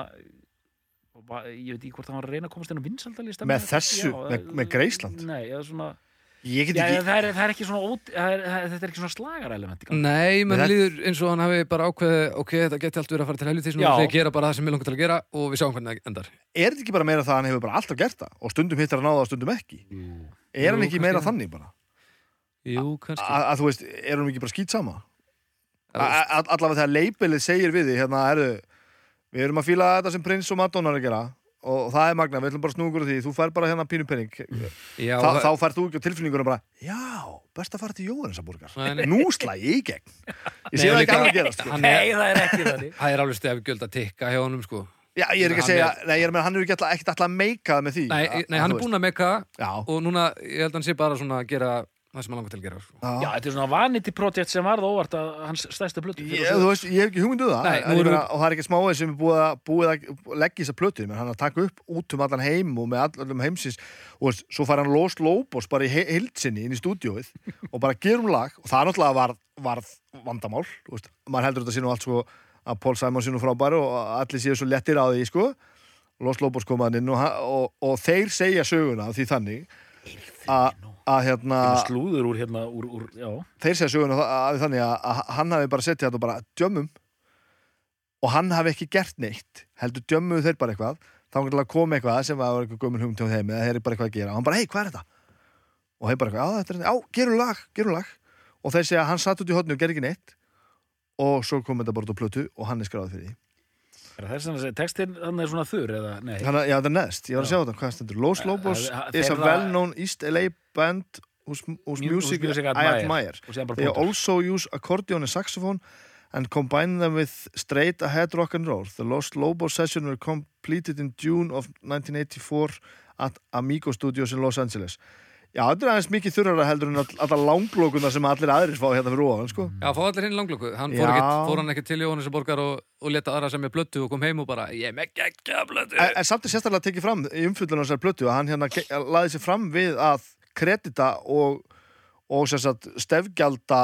Speaker 2: va- ég veit ekki hvort það var að reyna að komast inn á vinsaldalista
Speaker 3: Með þessu? Með- með Graceland?
Speaker 2: Nei, eða svona
Speaker 3: Ég get
Speaker 2: já,
Speaker 3: ekki...
Speaker 2: það, er, það er ekki svona það er, það, þetta er ekki svona slagarelement
Speaker 1: Nei, menn
Speaker 3: þetta-
Speaker 1: líður eins og hann hafi bara ákveðið, ok, þetta geti allt verið að fara til helviti, og þeir gera bara það sem við langar til að gera og við sjáum hvernig það endar.
Speaker 3: Er þetta ekki bara meira það að hann hefur bara alltaf gert það og stundum hittar hann á það og stundum ekki? Er hann
Speaker 1: Jú,
Speaker 3: ekki meira
Speaker 1: kannski.
Speaker 3: þannig bara?
Speaker 1: Jú, kannski.
Speaker 3: A- Að þú veist, er hann ekki bara skýt sama? Allavega þegar leipilið segir við því, hérna, erðu, við erum að fíla þetta sem prins og Madonna er að gera og það er magna, við ætlum bara að á því, þú fær bara hérna pínu penning.
Speaker 1: Já,
Speaker 3: Þa, þá fær þú ekki á tilfinningunum bara, já, best að fara til Jóhannesaburgar. Nú slæ ég í gegn. Ég sé það ekki alveg gerast. Sko.
Speaker 2: Nei, það er ekki þannig
Speaker 1: það er alveg stefgjöld að tikka hjá honum, sko.
Speaker 3: Já, ég er ekki að segja,
Speaker 1: er-
Speaker 3: nei, ég er að meina, hann er ekki alltaf, að meika með því.
Speaker 1: Nei, nei hann er búinn að.
Speaker 3: Já,
Speaker 1: og núna, ég held að hann sé bara svona að gera það sem hann langar til að gera, sko.
Speaker 2: Já, þetta er svona vanity project sem varð óvart að hans stærsta plötu
Speaker 3: Ég, þú veist, ég hef ekki hugmyndu það.
Speaker 1: Nei,
Speaker 3: en
Speaker 1: nú
Speaker 3: ég
Speaker 1: erum
Speaker 3: meina, og það er ekki smáið sem er búið að, búið að leggja þessa plötu menn hann að taka upp út um allan heim og með all- öllum heimsins. Og veist, svo fær hann Lost Lobos bara í heildsinni inn í stúdíóið og bara gerum lag. Og það náttúrulega var, var vandamál þú veist, maður heldur þetta sé nú allt sko að Paul Simon sé nú frábæri og allir séu svo lettir á því sko. Lost Lobos komaðan inn og, ha- og, og þeir segja söguna af því þannig að að hérna
Speaker 2: slúður úr hérna úr, úr,
Speaker 3: þeir segja söguna að þannig að, að hann hafi bara settið þetta og bara djömmum. Og hann hafi ekki gert neitt heldur djömmuðu þeir bara eitthvað. Þá hann til að koma eitthvað sem var eitthvað gömul hugum til þeim eða þeir eru bara eitthvað að gera. Og hann bara, hei, hvað er þetta? og þeir bara eitthvað, já, þetta er þetta, já, gerum lag, gerum lag. Og þeir segja hann satt út í hotnu og gerði ekki neitt. Og svo kom þetta bara út á plötu og hann er skráð fyrir því
Speaker 2: er það þess að textin þannig er svona þurr eða, nei
Speaker 3: Þannig, að- já, þetta er neðst, ég var að
Speaker 2: Já.
Speaker 3: sjá þetta, hvað stendur Los Lobos is a well-known East LA band whose, whose music,
Speaker 2: music I admire.
Speaker 3: They also use accordion and saxophone and combine them with straight ahead rock and roll. The Lost Lobos session were completed in June of 1984 at Amigo Studios in Los Angeles. Já, þetta er aðeins mikið þurrara heldur en all- allar langlókuna sem allir aðrir fá hérna fyrir ofan, sko.
Speaker 1: Já, fá allir hinn langlöku. Hann fór, ekkit, fór hann ekki til Jóhannesaborgar og, og leta aðra sem ég blöttu og kom heim og bara, ég er með geggja blöttu.
Speaker 3: En, en samt er sérstaklega tekið fram í umfjöldunum þessar plötu að hann hérna laði sér fram við að kredita og, og sagt, stefgjalda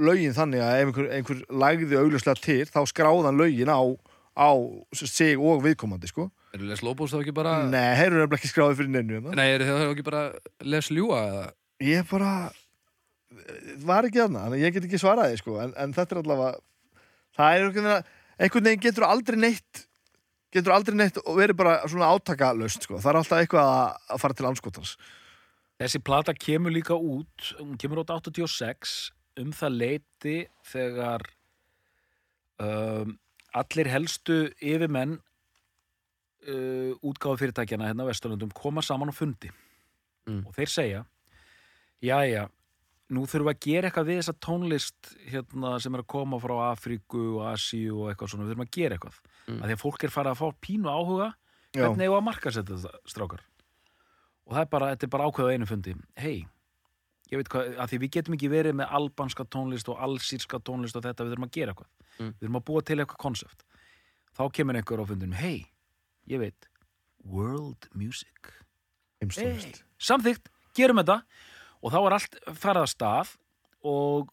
Speaker 3: lögin þannig að ef einhver, einhver lagði augljóslega til þá skráðan lögin á, á sig og viðkomandi, sko.
Speaker 1: Eru Les Lobos þá ekki bara...
Speaker 3: Nei, þeir eru ekki skráði fyrir neinu hérna.
Speaker 1: Nei, eru þau ekki bara Les Ljúa eða?
Speaker 3: Ég bara var ekki þarna, þannig að ég get ekki svaraði sko. en, en þetta er allavega það er einhvern veginn, einhvern veginn getur aldrei neitt getur aldrei neitt og verið bara svona átakalöst sko. það er alltaf eitthvað að, að fara til anskotans
Speaker 2: Þessi plata kemur líka út, hún kemur út 86 um það leiti þegar um, allir helstu yfirmenn uh, útgáfa fyrirtækjana hérna á Vesturlundum koma saman á fundi.
Speaker 1: Mm.
Speaker 2: og þeir segja jæja, nú þurfum við að gera eitthvað við þessa tónlist hérna, sem er að koma frá Afríku og Asíu og eitthvað svona, við þurfum að gera eitthvað.
Speaker 1: Mm.
Speaker 2: að því að fólk er farið að fá pínu áhuga.
Speaker 3: Já,
Speaker 2: hvernig við að markasetja þetta strákar? Og það er bara, þetta er bara ákveð á einu fundi. Hei, ég veit hvað að því við getum ekki verið með albanska tónlist og allsýrska tónlist og þetta, við þurfum að gera eitthvað.
Speaker 1: Mm.
Speaker 2: við þurfum að búa til eitthvað konsept. Þá kemur einhver á fundinum, hei ég veit, world music.
Speaker 3: Heimstónlist
Speaker 2: samþykkt, gerum þetta. Og þá var allt farið að stað og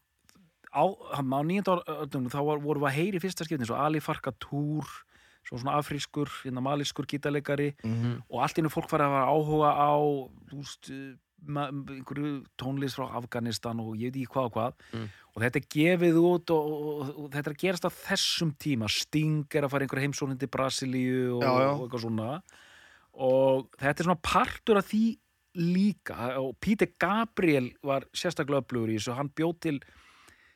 Speaker 2: á, á nýjönda öldunum þá var, vorum við að heyri fyrsta skiptin svo Ali Farka Túr svo svona afrískur, hérna malískur gítarleikari
Speaker 3: Mhm.
Speaker 2: og allt innu fólk farið að áhuga á þú veist, einhverju tónlist frá Afganistan og ég veit ekki hvað og hvað.
Speaker 1: Mm.
Speaker 2: og þetta er gefið út og, og, og þetta er að gerast á þessum tíma. Sting er að fara einhverja heimsóknin til Brasilíu og, og eitthvað svona. Og þetta er svona partur af því líka. Og Peter Gabriel var sérstaklega öflugur í þessu, hann bjóð til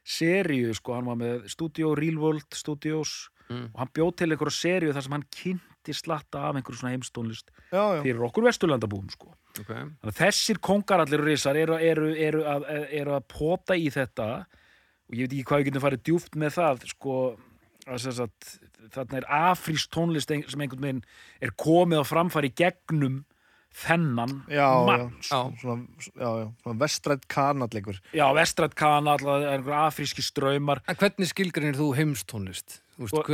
Speaker 2: seríu, sko, hann var með Studio Real World Studios.
Speaker 1: Mm.
Speaker 2: og hann bjóð til einhverju seríu þar sem hann kynnti slatta af einhverju svona heimstónlist
Speaker 3: Já, já,
Speaker 2: fyrir okkur vesturlandabúum, sko.
Speaker 1: Ok.
Speaker 2: Þannig að þessir kongar allir risar eru, eru, eru, að, eru að pota í þetta og ég veit ekki hvað við getum farið djúpt með það sko að sem sagt, þarna er afrísk tónlist sem einhvern veginn er komið á framfæri gegnum þennan
Speaker 3: já,
Speaker 2: mann
Speaker 3: já, svona, já, já, svona vestrætt kanalleikur.
Speaker 2: Já, vestrætt kanal, einhver afríski ströymar
Speaker 1: En hvernig skilgrinir þú heimstónlist?
Speaker 2: Og-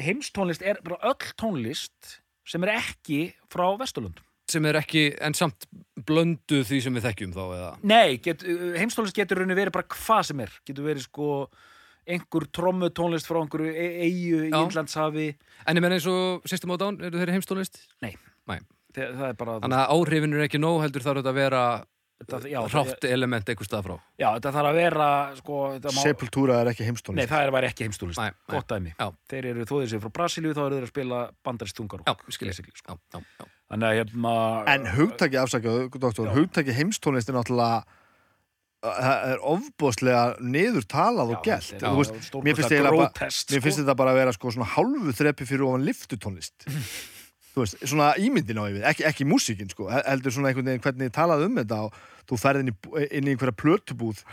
Speaker 2: heimstónlist er bara öll tónlist sem er ekki frá Vesturlundum
Speaker 1: sem er ekki, en samt blöndu því sem við þekkjum þá eða?
Speaker 2: Nei, get, heimstónlist getur rauninu verið bara hvað sem er. Getur verið sko einhver trommu tónlist frá einhverju e- eyju í
Speaker 1: Já.
Speaker 2: Indlandshafi.
Speaker 1: En ég menn eins og System of Down, eru þeir heimstónlist?
Speaker 2: það, það er bara
Speaker 1: Þannig að áhrifin er ekki nóg heldur þarf þetta að vera
Speaker 2: það, já, það,
Speaker 1: hrátt element einhver stað frá
Speaker 2: já, þetta þarf að vera sko, þetta má,
Speaker 3: Sepultura er ekki
Speaker 2: Nei,
Speaker 3: heimstónlist
Speaker 2: það er ekki heimstólist
Speaker 1: Nei, nei.
Speaker 2: gott dæmi
Speaker 1: Já.
Speaker 2: Þeir eru þóðið sér frá Brasilíu þá eru þeir að spila bandarist þungar
Speaker 1: Já, skil ég.
Speaker 2: sko.
Speaker 1: Já, já, já.
Speaker 2: Þannig að hérna
Speaker 3: En hugtaki afsakaðu, doktor,
Speaker 2: Já.
Speaker 3: hugtaki heimstónlist er náttúrulega það er ofbóðslega niður talað og gælt
Speaker 2: er
Speaker 3: mér finnst
Speaker 2: sko.
Speaker 3: þetta bara að vera sko svona hálfu þrepi fyrir ofan liftutónlist Þú veist, svona ímyndin á yfir, ekki, ekki músíkin sko, hel- heldur svona einhvern veginn hvernig ég talaði um þetta og þú ferð inn í, inn í einhverja plötubúð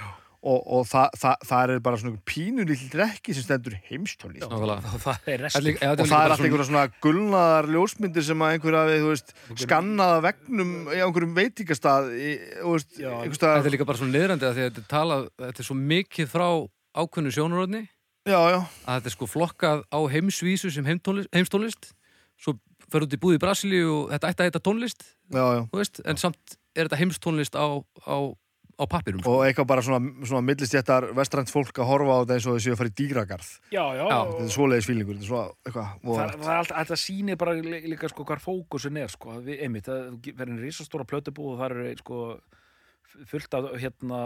Speaker 3: og, og það, það, það er bara svona pínu lill drekki sem stendur heimstónlist.
Speaker 2: Er
Speaker 1: er
Speaker 3: og það er
Speaker 1: bara
Speaker 3: allt einhverja svona gulnaðar ljósmyndir sem að einhverja við, þú veist, skannaða vegnum í einhverjum veitingastað í, veist,
Speaker 2: Já,
Speaker 3: einhver
Speaker 1: Þetta er líka bara svona niðrandi að því að þetta er talað, þetta er svo mikið frá ákveðnu sjónuröðni
Speaker 3: já, já,
Speaker 1: að þetta er sko flokkað á heimsvísu sem heimstónlist svo fer út í búð í Brasilíu og þetta ætti að heita tónlist
Speaker 3: já, já.
Speaker 1: þú veist, en samt er þetta heimstónlist á, á, á pappirum sko.
Speaker 3: og eitthvað bara svona, svona millistjættar vestrænt fólk að horfa á þetta eins og þessi að fara í dýragarð.
Speaker 2: Já, já,
Speaker 1: Já,
Speaker 3: þetta er svoleiðis fílingur, þetta er
Speaker 2: er þetta sýnir bara lí- líka sko hvar fókusin er sko, við, einmitt, það verður einn risastóra plötubú og það eru sko fullt af hérna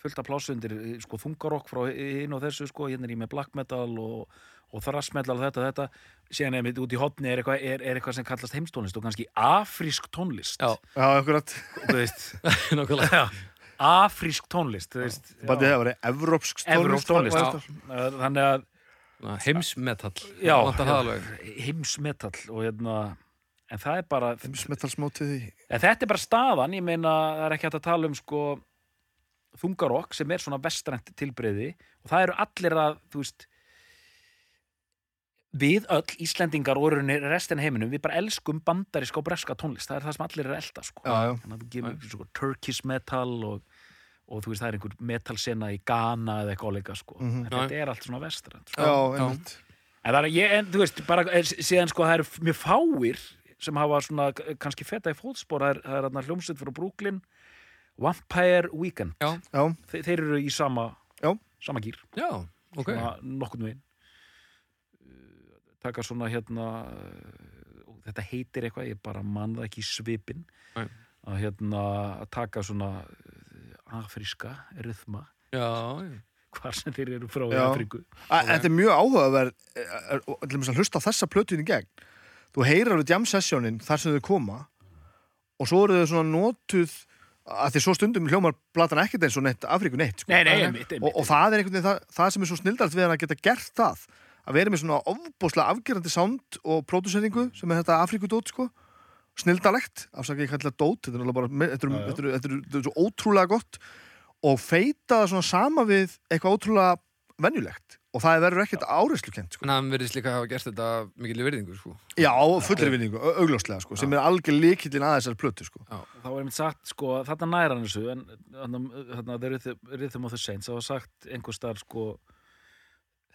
Speaker 2: fullt af plásundir, sko þungarokk frá hinn og þessu sko, hérna er ég með black metal og, og thrash metal og þetta og þetta. Síðan einmitt út í hotni er eitthvað, er, er eitthvað sem kallast heimstónlist og kannski afrísk tónlist.
Speaker 1: Já.
Speaker 3: já, akkurat,
Speaker 2: þú veist,
Speaker 1: Nákvæmlega.
Speaker 2: já, afrísk tónlist
Speaker 3: bara það var evrópsk
Speaker 2: evrópsk tónlist þannig að
Speaker 1: Heimsmetall.
Speaker 2: Já, heimsmetall og hérna en það er bara,
Speaker 3: heimsmetalsmótið í
Speaker 2: en þetta er bara staðan ég meina, það er ekki hægt að tala um sko þungarokk sem er svona vestrænt tilbreyði og það eru allir að, þú veist við öll Íslendingar og restin heiminum, við bara elskum bandaríska og breska tónlist, það er það sem allir er að elda sko.
Speaker 3: já, já,
Speaker 2: þannig að þú gefur sko, Turkish metal og, og þú veist það er einhver metalsena í Ghana eða eitthvað líka sko.
Speaker 3: Mhm.
Speaker 2: en þetta er allt svona vestrænt sko.
Speaker 3: já,
Speaker 2: En það er, ég, en þú veist, bara eh, síðan sko það eru mjög fáir sem hafa svona k- kannski feta í fótspor, það er, er þarna hljómsveit frá Brooklyn, Vampire Weekend,
Speaker 1: Já,
Speaker 3: já,
Speaker 2: Þe, þeir eru í sama,
Speaker 3: Já.
Speaker 2: sama gýr,
Speaker 1: já, ok
Speaker 2: svona nokkurn veginn. Uh, Taka svona hérna, og þetta heitir eitthvað, ég bara man það ekki svipin,
Speaker 1: Nei.
Speaker 2: að hérna, að taka svona afríska ryþma,
Speaker 1: Já, já,
Speaker 2: hvar sem þeir eru frá í
Speaker 3: Já.
Speaker 2: Afríku.
Speaker 3: Þetta er mjög áhugaverð eh, eh, og til dæmis að hlusta á þessa plötuðin í gegn þú heyrir alveg jam sessionin þar sem þau koma og svo eru þau svona notuð að því svo stundum hljómar platan ekkert eins og neitt Afríku neitt sko.
Speaker 2: Nei, nei,
Speaker 1: Nei,
Speaker 2: einmitt,
Speaker 3: og,
Speaker 2: einmitt.
Speaker 3: og það er einhvern veginn það, það sem er svo snildart við að geta gert það að vera með svona ofbúslega afgerandi sound og próduseringu sem er þetta Afríkudót sko snildalegt, afsakið ég kallar dót þetta er bara, þetta er, þetta er, þetta er, er svo ótrúlega gott og feita það svona sama við eitthvað ótrúlega venjulegt og það verður ekkert áreislukent sko.
Speaker 1: En hann verðist líka hafa gert þetta mikil virðingu, sko.
Speaker 3: já, fullri vinningu, au- augljóslega sko, sem er algjör líkillin að þessar plötu sko.
Speaker 2: þá var einmitt sagt, sko, þarna næra hann þessu en þarna The Rhythm, Rhythm of the Saints það var sagt einhver starf, sko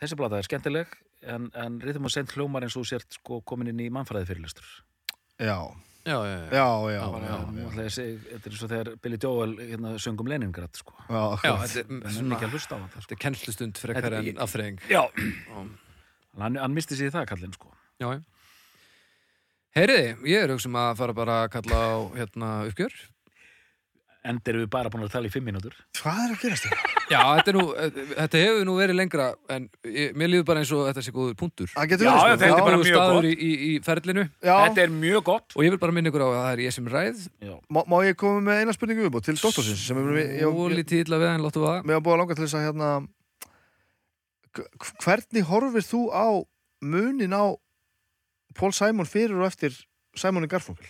Speaker 2: þessi blata er skemmtileg en, en Rhythm of the Saints hljómar eins og þú sért, sko, komin inn í mannfræði fyrirlistur
Speaker 3: já,
Speaker 1: Já, já, já.
Speaker 3: já, já,
Speaker 1: Já,
Speaker 3: já,
Speaker 2: já,
Speaker 3: já,
Speaker 2: já. Þetta er eins og þegar Billy Joel hérna, söngum Leningrad, sko
Speaker 3: já,
Speaker 1: Já,
Speaker 3: akkurat.
Speaker 1: þetta er
Speaker 2: ekki að hlusta á þetta, sko
Speaker 1: þetta er kennslustund frekar en afþreying.
Speaker 2: Já, hann, hann misti sig í það, kallinn, sko
Speaker 1: Já, já. Heyriði, ég er auksum að fara bara að kalla á hérna uppgjör.
Speaker 2: Enda erum við bara búin að tala í fimm mínútur
Speaker 3: hvað er að gerast þetta?
Speaker 1: Já, þetta, nú, þetta hefur nú verið lengra en ég, mér líður bara eins og þetta sé góður punktur.
Speaker 2: Já, já,
Speaker 3: sko.
Speaker 2: þetta er bara mjög
Speaker 1: staður
Speaker 2: gott.
Speaker 1: í, í, í ferlinu
Speaker 3: já,
Speaker 2: Þetta er mjög gott
Speaker 1: og ég vil bara minna ykkur á að það er ég sem ræð
Speaker 3: Má, má ég koma með eina spurningu upp til doktorsins sem er, ég, ég,
Speaker 1: lítið illa við hann, láttu það.
Speaker 3: mér var búið að langa til þess að hérna hvernig horfir þú á munin á Paul Simon fyrir og eftir Simon Garfunkel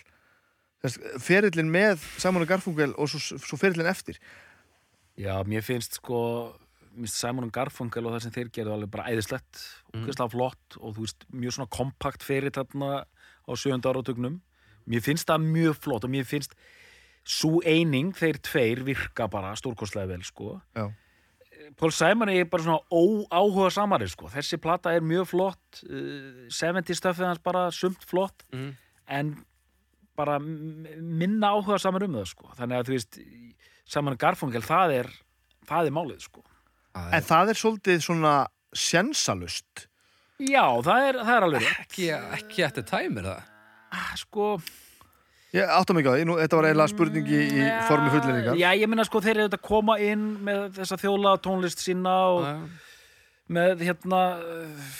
Speaker 3: ferillin með Simon Garfunkel og svo, svo ferillin eftir
Speaker 2: Já, mér finnst sko mér finnst Simon Garfunkel og það sem þeir gerðu alveg bara æðislegt og
Speaker 1: Mm.
Speaker 2: flott og þú veist, mjög svona kompakt fyrir þarna á sjönda áratögnum mér finnst það mjög flott og mér finnst svo eining, þeir tveir virka bara stórkostlega vel sko
Speaker 3: Já.
Speaker 2: Paul Simon er bara svona óáhuga samari sko, þessi plata er mjög flott uh, 70 stöfið hans bara sumt flott
Speaker 1: Mm.
Speaker 2: en bara minna áhuga samar um það sko. Þannig að þú veist Simon Garfunkel, það er það er málið sko.
Speaker 1: Það
Speaker 3: en það er svolítið svona sjensalust
Speaker 2: Já, það er, það er alveg rétt.
Speaker 1: Ekki, ekki eftir time, er það?
Speaker 2: Ah, Sko,
Speaker 3: ég átta mig ekki á því, Nú, þetta var eiginlega spurningi í
Speaker 2: ja,
Speaker 3: formi fullinningar
Speaker 2: Já, ég minna sko þeir eru að koma inn með þessa þjóla tónlist sína og
Speaker 1: Já,
Speaker 2: með hérna uh,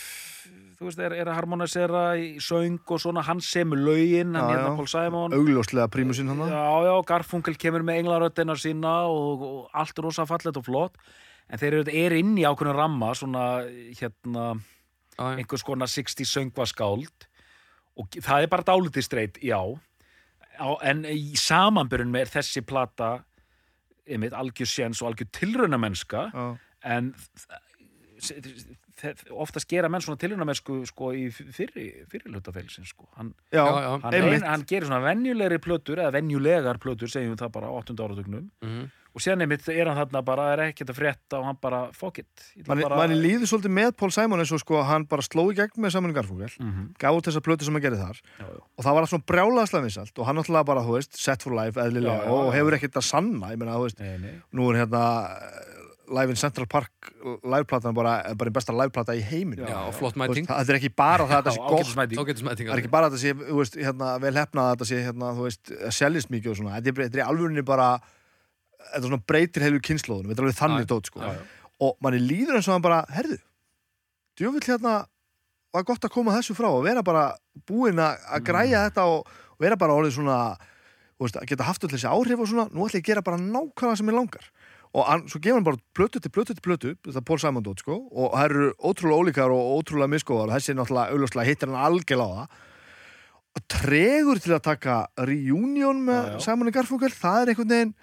Speaker 2: þú veist, er, er að harmonisera í söng og svona hann semur lögin hann hérna. Paul Simon
Speaker 3: augljóslega prímusinn hann
Speaker 2: Já, já, Garfunkel kemur með englaröddina sína og, og allt rosa fallet og flott en þeir eru, er inn í ákveðinu ramma svona hérna
Speaker 1: já,
Speaker 2: einhvers konar 60 söngvaskáld og það er bara dálítið streit, já á, en í samanbyrjun með er þessi plata einmitt algjör séns og algjör tilraunamennska
Speaker 3: Já.
Speaker 2: en þ- oftast gera menn svona tilraunamennsku sko í fyrri, fyrri hlutafélsins sko. hann,
Speaker 3: Já,
Speaker 1: Já, já.
Speaker 2: hann, ein, hann gerir svona venjulegri plötur eða venjulegar plötur, segjum við það bara á 8. áratugnum
Speaker 1: Mhm.
Speaker 2: og síðan einmitt er hann þarna bara, er ekkert að frétta og hann bara, fuck it
Speaker 3: manni,
Speaker 2: bara...
Speaker 3: líður svolítið með Paul Simon eins og sko hann bara sló í gegn með Simon Garfunkel
Speaker 2: Mhm,
Speaker 3: gaf út þessa plötu sem hann gerði þar
Speaker 2: já, já.
Speaker 3: og það var allt svona brjálaðslega vinsalt og hann náttúrulega bara, þú veist, set for life eðlilega
Speaker 2: Já, já,
Speaker 3: og hefur ekkert að sanna ég meina, þú veist,
Speaker 2: Nei, nei.
Speaker 3: nú er hérna Live in Central Park liveplatan bara, bara einn besta liveplata í heiminu
Speaker 1: já, og flott mæting.
Speaker 3: það er ekki bara það að þetta sé gott. það er ekki bara að þetta sé, þú veist, hérna, vel hefnað að þetta sé, hérna, þú veist, að seljist mikið og svona, þetta er, þetta er í alvörinni bara þetta svona breytir heilu kynnslóðunum þetta er alveg þannig dót, sko. Og manni líður eins og hann bara, herðu djöfull hérna var gott að koma þessu frá og vera bara búinn að að græja þetta og, og vera bara orðið svona þú veist, að geta haft öll þessi áhrif og svona. Nú ætla ég að gera bara nákvæmlega sem ég langar og hann, svo gefur hann bara plötu til plötu til plötu þetta er Paul Simon dót sko og það eru ótrúlega ólíkar og ótrúlega miskóðar þessi er náttúrulega augljóslega hittir hann algjörlega á það og tregur til að taka reunion með. Simon Garfunkel það er einhvern veginn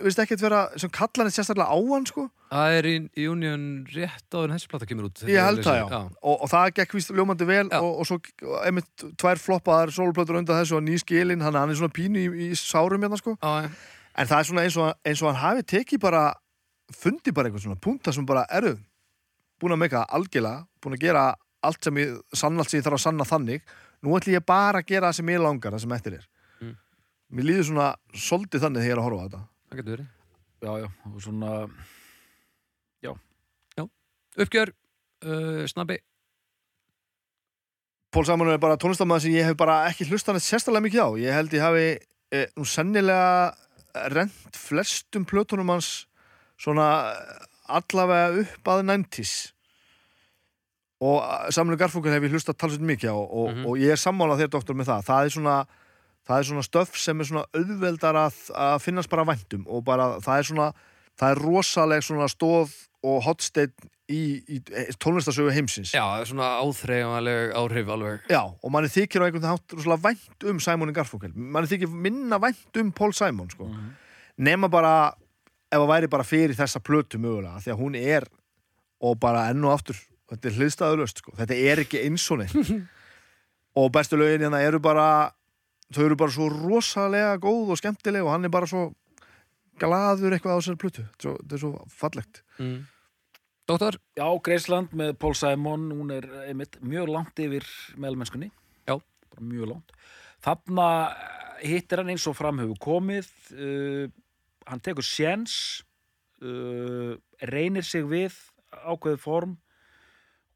Speaker 3: viðst ekkert vera sem kallar þetta sérstaklega á hann sko
Speaker 1: Það er í, í Union rétt áður en þessi plata kemur út.
Speaker 3: Ég held það, já.
Speaker 1: já.
Speaker 3: Og, og það gekk víst ljómandi vel
Speaker 1: Já.
Speaker 3: og, og svo einmitt tvær floppaðar soloplötur undan þessu og ný skilin, hann, er svona pínu í, í sárum hérna sko.
Speaker 1: Já, já.
Speaker 3: En það er svona eins og, eins og hann hafi tekið bara, fundi bara eitthvað svona punta sem bara eru búin að meika algjörlega, búin að gera allt sem ég, sannalt sem ég þarf að sanna þannig. Nú ætlum ég bara að gera það sem ég langar, það sem eftir er.
Speaker 1: Mm.
Speaker 3: Mér líður svona soldið þannig þegar ég er að horfa á þetta.
Speaker 1: Það getur verið.
Speaker 2: já, já, og svona
Speaker 1: Uppgjör, uh, snabbi.
Speaker 3: Pól Simon er bara tónlistamæður sem ég hef bara ekki hlustan eitt sérstaklega mikið á. Ég held ég hafi e, nú sennilega rent flestum plötunum hans svona allavega upp að 90s og Samuel Garfunkel hef ég hlustað talsveit mikið á og,
Speaker 1: Mhm.
Speaker 3: og ég er sammálað þér doktor með það. Það er svona það er svona stöf sem er svona auðveldar að, að finnast bara væntum og bara það er svona það er rosaleg svona stóð og hotsteinn í, í tónlistasögu heimsins
Speaker 1: Já, það er svona áþreifanleg áhrif alveg.
Speaker 3: Já, og manni þykir á einhvern hátt rosalega vænt um Simon Garfunkel manni þykir minna vænt um Paul Simon sko.
Speaker 2: Mhm.
Speaker 3: nema bara ef það væri bara fyrir þessa plötu mögulega því að hún er og bara enn og aftur þetta er hliðstæðulöst sko. þetta er ekki eins og neitt og bestu lögin hérna eru bara þau eru bara svo rosalega góð og skemmtileg og hann er bara svo glaður eitthvað á þessari plötu þetta er svo, þetta er svo fallegt
Speaker 1: Mm. Dóttar,
Speaker 2: Já, Greisland með Paul Simon, hún er einmitt mjög langt yfir meðalmennskunni.
Speaker 1: Já.
Speaker 2: Bara mjög langt. Þarna hittir hann eins og fram hefur komið, uh, hann tekur séns, uh, reynir sig við ákveðið form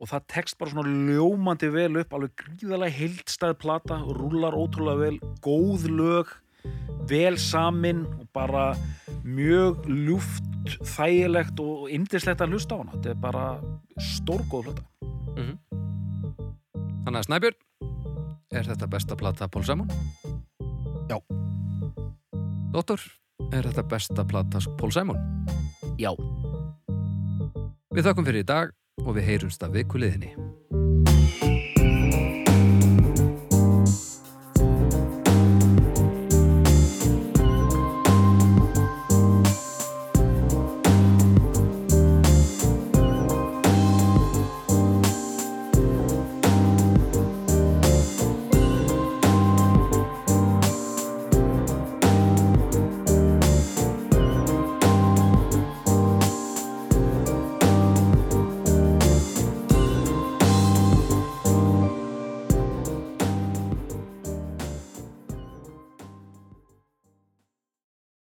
Speaker 2: og það tekst bara svona ljómandi vel upp, alveg gríðalega heildstæð plata, rúlar ótrúlega vel, góð lög, vel samin og bara mjög ljúft, þægilegt og indislegt að hlusta á hana. Þetta er bara stórgóð hluta.
Speaker 1: Þannig að Snæbjörn, er þetta besta plata Paul Simon?
Speaker 3: Já.
Speaker 1: Dóttor, er þetta besta plata Paul Simon?
Speaker 2: Já.
Speaker 1: Við þakkum fyrir í dag og við heyrumst að vikuliðinni.